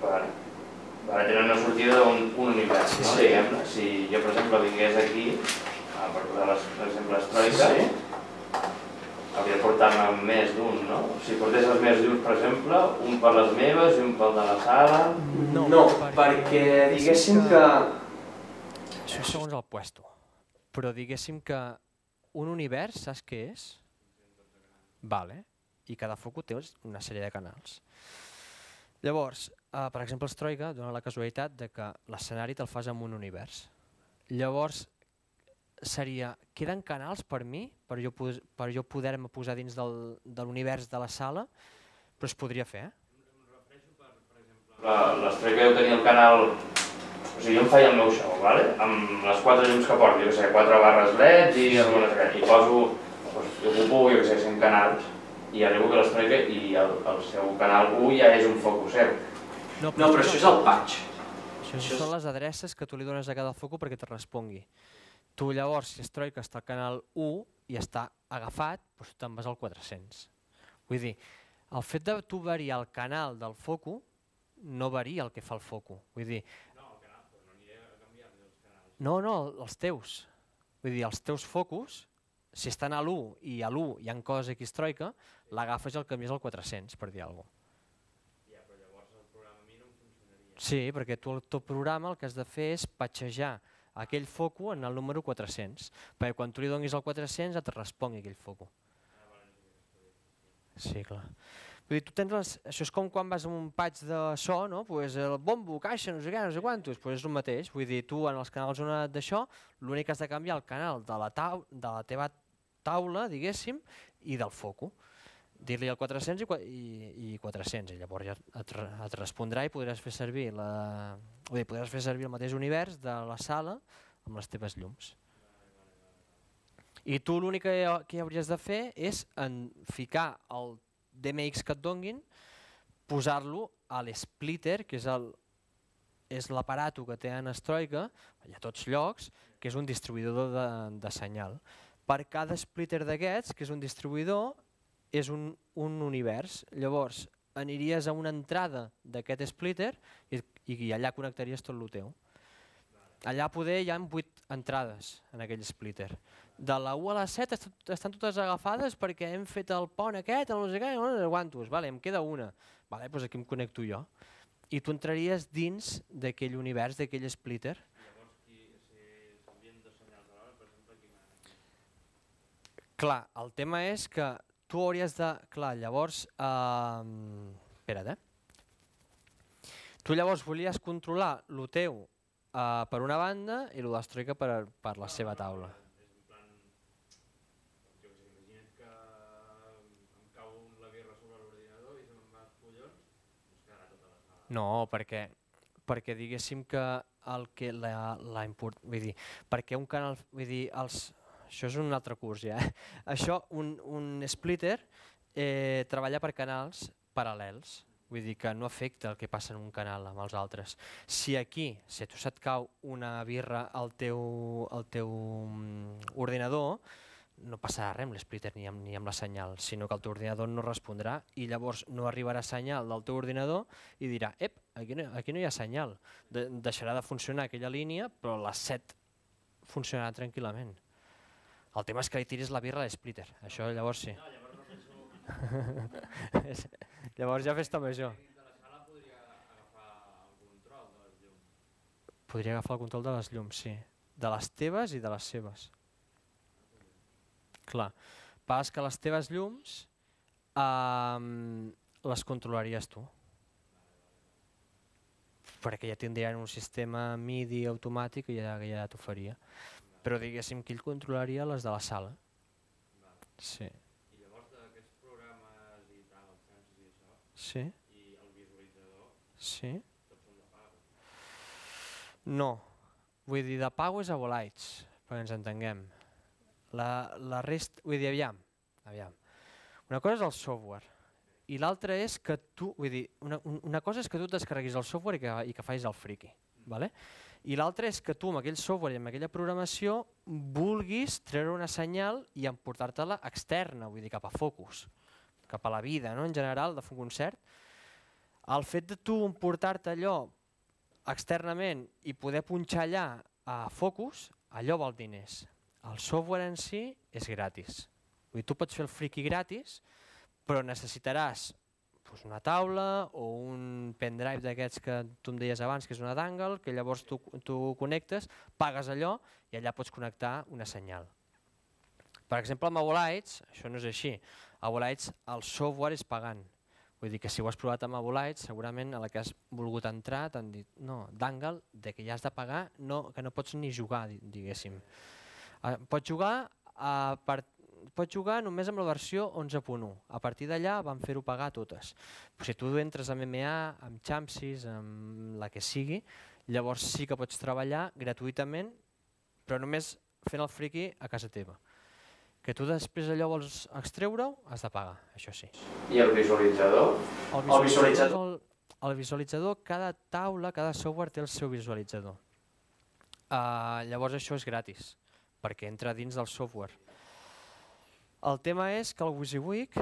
vale, vale, tenen una sortida d'un un univers, Sí, no? sí. Diguem-ne. Si jo, per exemple, vingués aquí, eh, per posar les, per exemple, les troiques, Sí? Hauria de portar-ne més d'un, no? Si portés els més d'uns, per exemple, un per les meves i un pel de la sala... No, no perquè diguéssim que... Això és segons el puesto. Però diguéssim que un univers, saps què és? Vale. I cada foco té una sèrie de canals. Llavors, eh, per exemple, els Troika dona la casualitat de que l'escenari te'l fas en un univers. Llavors, seria, queden canals per mi, per jo, pos- per jo poder-me posar dins del, de l'univers de la sala, però es podria fer, eh? La- L'estrella jo tenia el canal... O sigui, jo em feia el meu show, vale? amb les quatre llums que porto, jo què sé, quatre barres LEDs i algunes que... I poso, doncs, jo ocupo, jo què sé, 100 canals, i arribo que l'estrella i el, el seu canal 1 ja és un focus seu. No, però això és el patch. Això, això són les adreces que tu li dones a cada foco perquè te respongui. Tu llavors, si es troi que està al canal 1 i està agafat, doncs tu te'n vas al 400. Vull dir, el fet de tu variar el canal del foco no varia el que fa el foco. Vull dir, no, no, els teus. Vull dir, els teus focus, si estan a l'1 i a l'1 hi ha coses X troica, l'agafes i el canvies al 400, per dir alguna cosa. Sí, perquè tu el teu programa el que has de fer és patxejar aquell foco en el número 400, perquè quan tu li donis el 400 et respongui aquell foco. Sí, clar. Vull dir, tu tens les, això és com quan vas a un patch de so, no? Pues el bombo, caixa, no sé què, no sé quantos, pues és el mateix. Vull dir, tu en els canals on d'això, l'únic que has de canviar el canal de la, tau de la teva taula, diguéssim, i del foco. Dir-li el 400 i, i, i 400, i llavors ja et, et respondrà i podràs fer servir la, dir, podràs fer servir el mateix univers de la sala amb les teves llums. I tu l'únic que, que hauries de fer és en ficar el DMX que et donguin, posar-lo a l'splitter, que és el és l'aparato que té en Stroika, hi ha tots llocs, que és un distribuïdor de, de senyal. Per cada splitter d'aquests, que és un distribuïdor, és un, un univers. Llavors, aniries a una entrada d'aquest splitter i, i allà connectaries tot el teu. Allà poder hi ha 8 entrades en aquell splitter. De la 1 a la 7 est estan totes agafades perquè hem fet el pont aquest, no sé què, no sé quantos. Vale, em queda una. Vale, doncs aquí em connecto jo. I tu entraries dins d'aquell univers, d'aquell splitter. Clar, el tema és que tu hauries de... Clar, llavors... Eh, espera't, eh? Tu llavors volies controlar el teu eh, per una banda i lo d'Astroica per, per la seva taula. No, perquè, perquè diguéssim que el que la, la import, vull dir, perquè un canal, vull dir, els, això és un altre curs ja, eh? això, un, un splitter eh, treballa per canals paral·lels, vull dir que no afecta el que passa en un canal amb els altres. Si aquí, si a tu se't cau una birra al teu, al teu mm, ordinador, no passarà res amb l'splitter ni, ni amb la senyal, sinó que el teu ordinador no respondrà i llavors no arribarà senyal del teu ordinador i dirà, ep, aquí no, aquí no hi ha senyal. De, deixarà de funcionar aquella línia, però les 7 funcionarà tranquil·lament. El tema és que li tiris la birra a l'splitter, això llavors sí. llavors ja festa major. Podria agafar el control de les llums, sí. De les teves i de les seves. Clar. Pas que les teves llums um, les controlaries tu. Perquè ja tindrien un sistema MIDI automàtic i ja, ja t'ho faria. Però diguéssim que ell controlaria les de la sala. Sí. I llavors d'aquests programes i tal, els censos i això, Sí. i el visualitzador, Sí. tots són de pago. No. Vull dir, de pago és a Volites, perquè ens entenguem. La, la resta, vull dir, aviam, aviam. Una cosa és el software i l'altra és que tu, vull dir, una, un- una cosa és que tu et descarreguis el software i que, i que facis el friki, vale? I l'altra és que tu amb aquell software i amb aquella programació vulguis treure una senyal i emportar-te-la externa, vull dir, cap a focus, cap a la vida, no? en general, de un concert. El fet de tu emportar-te allò externament i poder punxar allà a focus, allò val diners. El software en si és gratis. Vull dir, tu pots fer el friki gratis, però necessitaràs doncs, una taula o un pendrive d'aquests que tu em deies abans, que és una dangle, que llavors tu, tu connectes, pagues allò i allà pots connectar una senyal. Per exemple, amb Avolites, això no és així. Avolites el software és pagant. Vull dir que si ho has provat amb Avolites, segurament a la que has volgut entrar t'han dit no, dangle, de que ja has de pagar, no, que no pots ni jugar, di- diguéssim. Uh, pots jugar a part pots jugar només amb la versió 11.1. A partir d'allà van fer-ho pagar totes. Però si tu entres a MMA, amb Champsys, amb la que sigui, llavors sí que pots treballar gratuïtament, però només fent el friki a casa teva. Que tu després allò vols extreure-ho, has de pagar, això sí. I el visualitzador? El visualitzador, el, el visualitzador, cada taula, cada software té el seu visualitzador. Uh, llavors això és gratis, perquè entra dins del software. El tema és que el WYSIWYG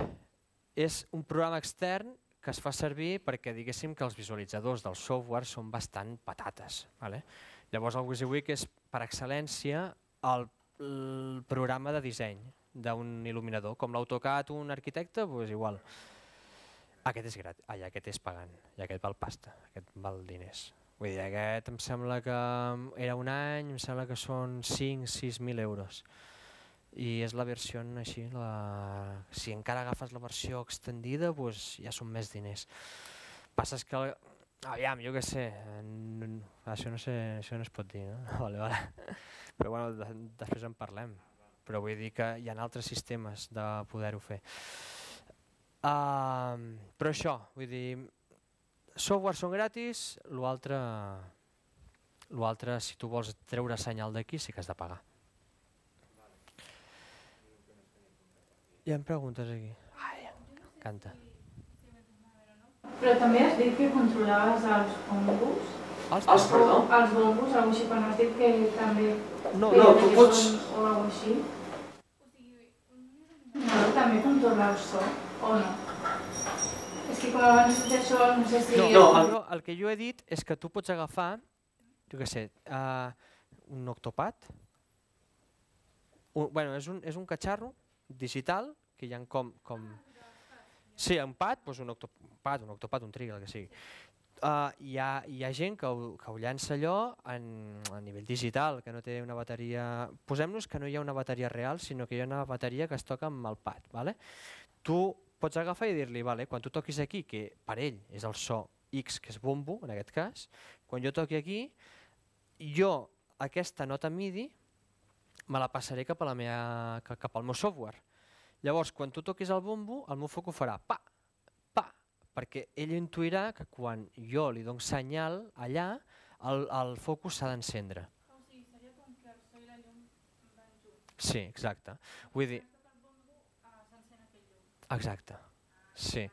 és un programa extern que es fa servir perquè diguéssim que els visualitzadors del software són bastant patates. Vale? Llavors el WYSIWYG és per excel·lència el, el programa de disseny d'un il·luminador. Com l'AutoCAD un arquitecte, doncs igual. Aquest és gratis, ai, aquest és pagant, i aquest val pasta, aquest val diners. Vull dir, aquest em sembla que era un any, em sembla que són 5-6 mil euros. I és la versió així, la... si encara agafes la versió extendida, doncs ja són més diners. Passa és que, aviam, jo què sé, n- això no, sé, això no es pot dir, no? Vale, vale. Però bueno, de, després en parlem. Però vull dir que hi ha altres sistemes de poder-ho fer. Uh, però això, vull dir, software són gratis, l'altre si tu vols treure senyal d'aquí sí que has de pagar. Hi ha preguntes aquí. Ai, canta. Però també has dit que controlaves els bombos. Els, Els, perdó? Els bombos, alguna així, quan has dit que també No, no, tu pots- O alguna així. No, també controla el so, o no? És que com abans dit això, no sé si... No, No, el, jo, el que jo he dit és que tu pots agafar, jo què sé, uh, un octopat, un, bueno, és un, és un catxarro digital que hi ha com... com sí, un pad, doncs un octopat, un octopat, un trigger, el que sigui. Uh, hi, ha, hi ha gent que ho, que ho llança allò en, a nivell digital, que no té una bateria... Posem-nos que no hi ha una bateria real, sinó que hi ha una bateria que es toca amb el pad. Vale? Tu pots agafar i dir-li, vale, quan tu toquis aquí, que per ell és el so X, que és bombo, en aquest cas, quan jo toqui aquí, jo aquesta nota MIDI me la passaré cap, a la meva, ca- cap al meu software. Llavors, quan tu toquis el bombo, el meu foc ho farà pa, pa, perquè ell intuirà que quan jo li dono senyal allà, el, el focus s'ha d'encendre. O sigui, seria com que el i la llum van junts. Sí, exacte. Vull dir, llum. exacte. Sí.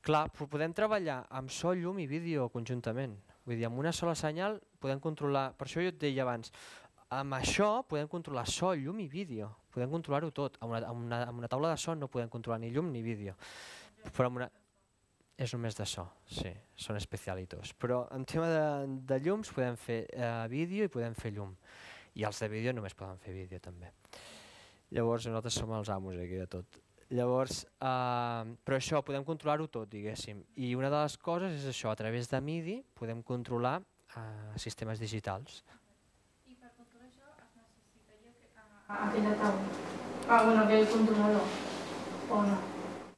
Clar, però podem treballar amb so, llum i vídeo conjuntament. Vull dir, amb una sola senyal podem controlar... Per això jo et deia abans, amb això podem controlar so, llum i vídeo. Podem controlar-ho tot. Amb una, amb, una, amb una taula de so no podem controlar ni llum ni vídeo. Però amb una... És només de so, sí, són especialitos. Però en tema de, de llums podem fer eh, vídeo i podem fer llum. I els de vídeo només poden fer vídeo també. Llavors nosaltres som els amos aquí de tot. Llavors, eh, però això, podem controlar-ho tot, diguéssim. I una de les coses és això, a través de MIDI podem controlar eh, sistemes digitals. I per controlar això es necessitaria que, a, aquella taula. Ah, bueno, aquell controlador. O no?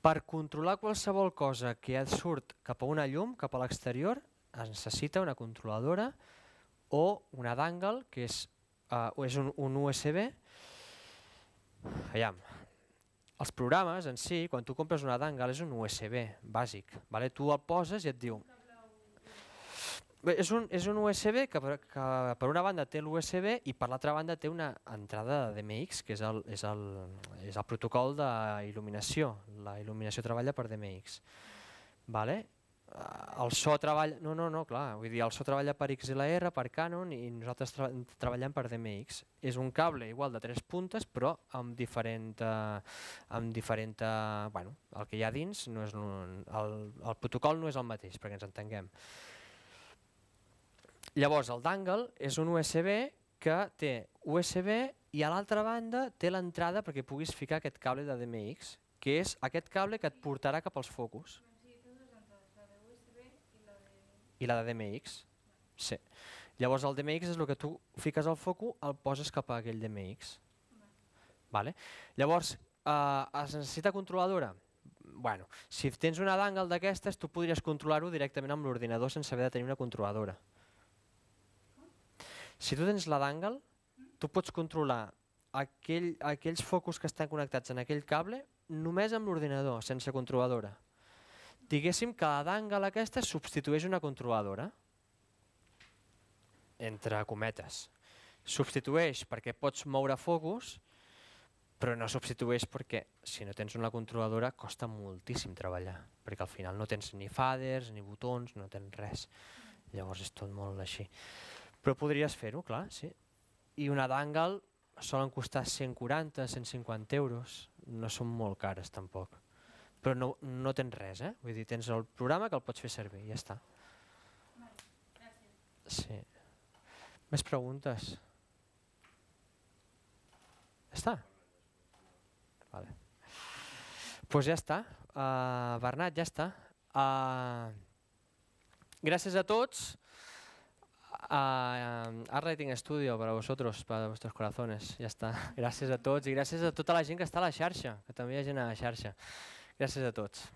Per controlar qualsevol cosa que et surt cap a una llum, cap a l'exterior, es necessita una controladora o una dangle, que és, uh, és un, un USB. Aviam, els programes en si, quan tu compres una dangle, és un USB bàsic. Vale? Tu el poses i et diu... Bé, és, un, és un USB que per, que per una banda té l'USB i per l'altra banda té una entrada de DMX, que és el, és el, és el protocol d'il·luminació. La il·luminació treballa per DMX. Vale? El so treballa... No, no, no, clar. Vull dir, el so treballa per XLR, per Canon i nosaltres tra treballem per DMX. És un cable igual de tres puntes però amb diferent... Eh, amb diferent eh, bueno, el que hi ha dins no és un, el, el protocol no és el mateix, perquè ens entenguem. Llavors el dangle és un USB que té USB i a l'altra banda té l'entrada perquè puguis ficar aquest cable de DMX, que és aquest cable que et portarà cap als focus. I la de DMX? Sí. Llavors el DMX és el que tu fiques al foco, el poses cap a aquell DMX. Vale? Llavors, eh, es necessita controladora? Bueno, si tens una dangle d'aquestes, tu podries controlar-ho directament amb l'ordinador sense haver de tenir una controladora. Si tu tens la dangle, tu pots controlar aquell, aquells focus que estan connectats en aquell cable només amb l'ordinador, sense controladora. Diguéssim que la dangle aquesta substitueix una controladora, entre cometes. Substitueix perquè pots moure focus, però no substitueix perquè si no tens una controladora costa moltíssim treballar, perquè al final no tens ni faders, ni botons, no tens res. Llavors és tot molt així. Però podries fer-ho, clar, sí. I una dangle solen costar 140, 150 euros, no són molt cares tampoc. Però no, no tens res, eh? Vull dir, tens el programa que el pots fer servir, ja està. Sí. Més preguntes? Ja està? Vale. Pues ja està. Uh, Bernat, ja està. Uh, gràcies a tots. Uh, Art Lighting Studio para vosotros, para vuestros corazones. Ja està. Gràcies a tots i gràcies a tota la gent que està a la xarxa, que també hi ha gent a la xarxa. Gràcies a tots.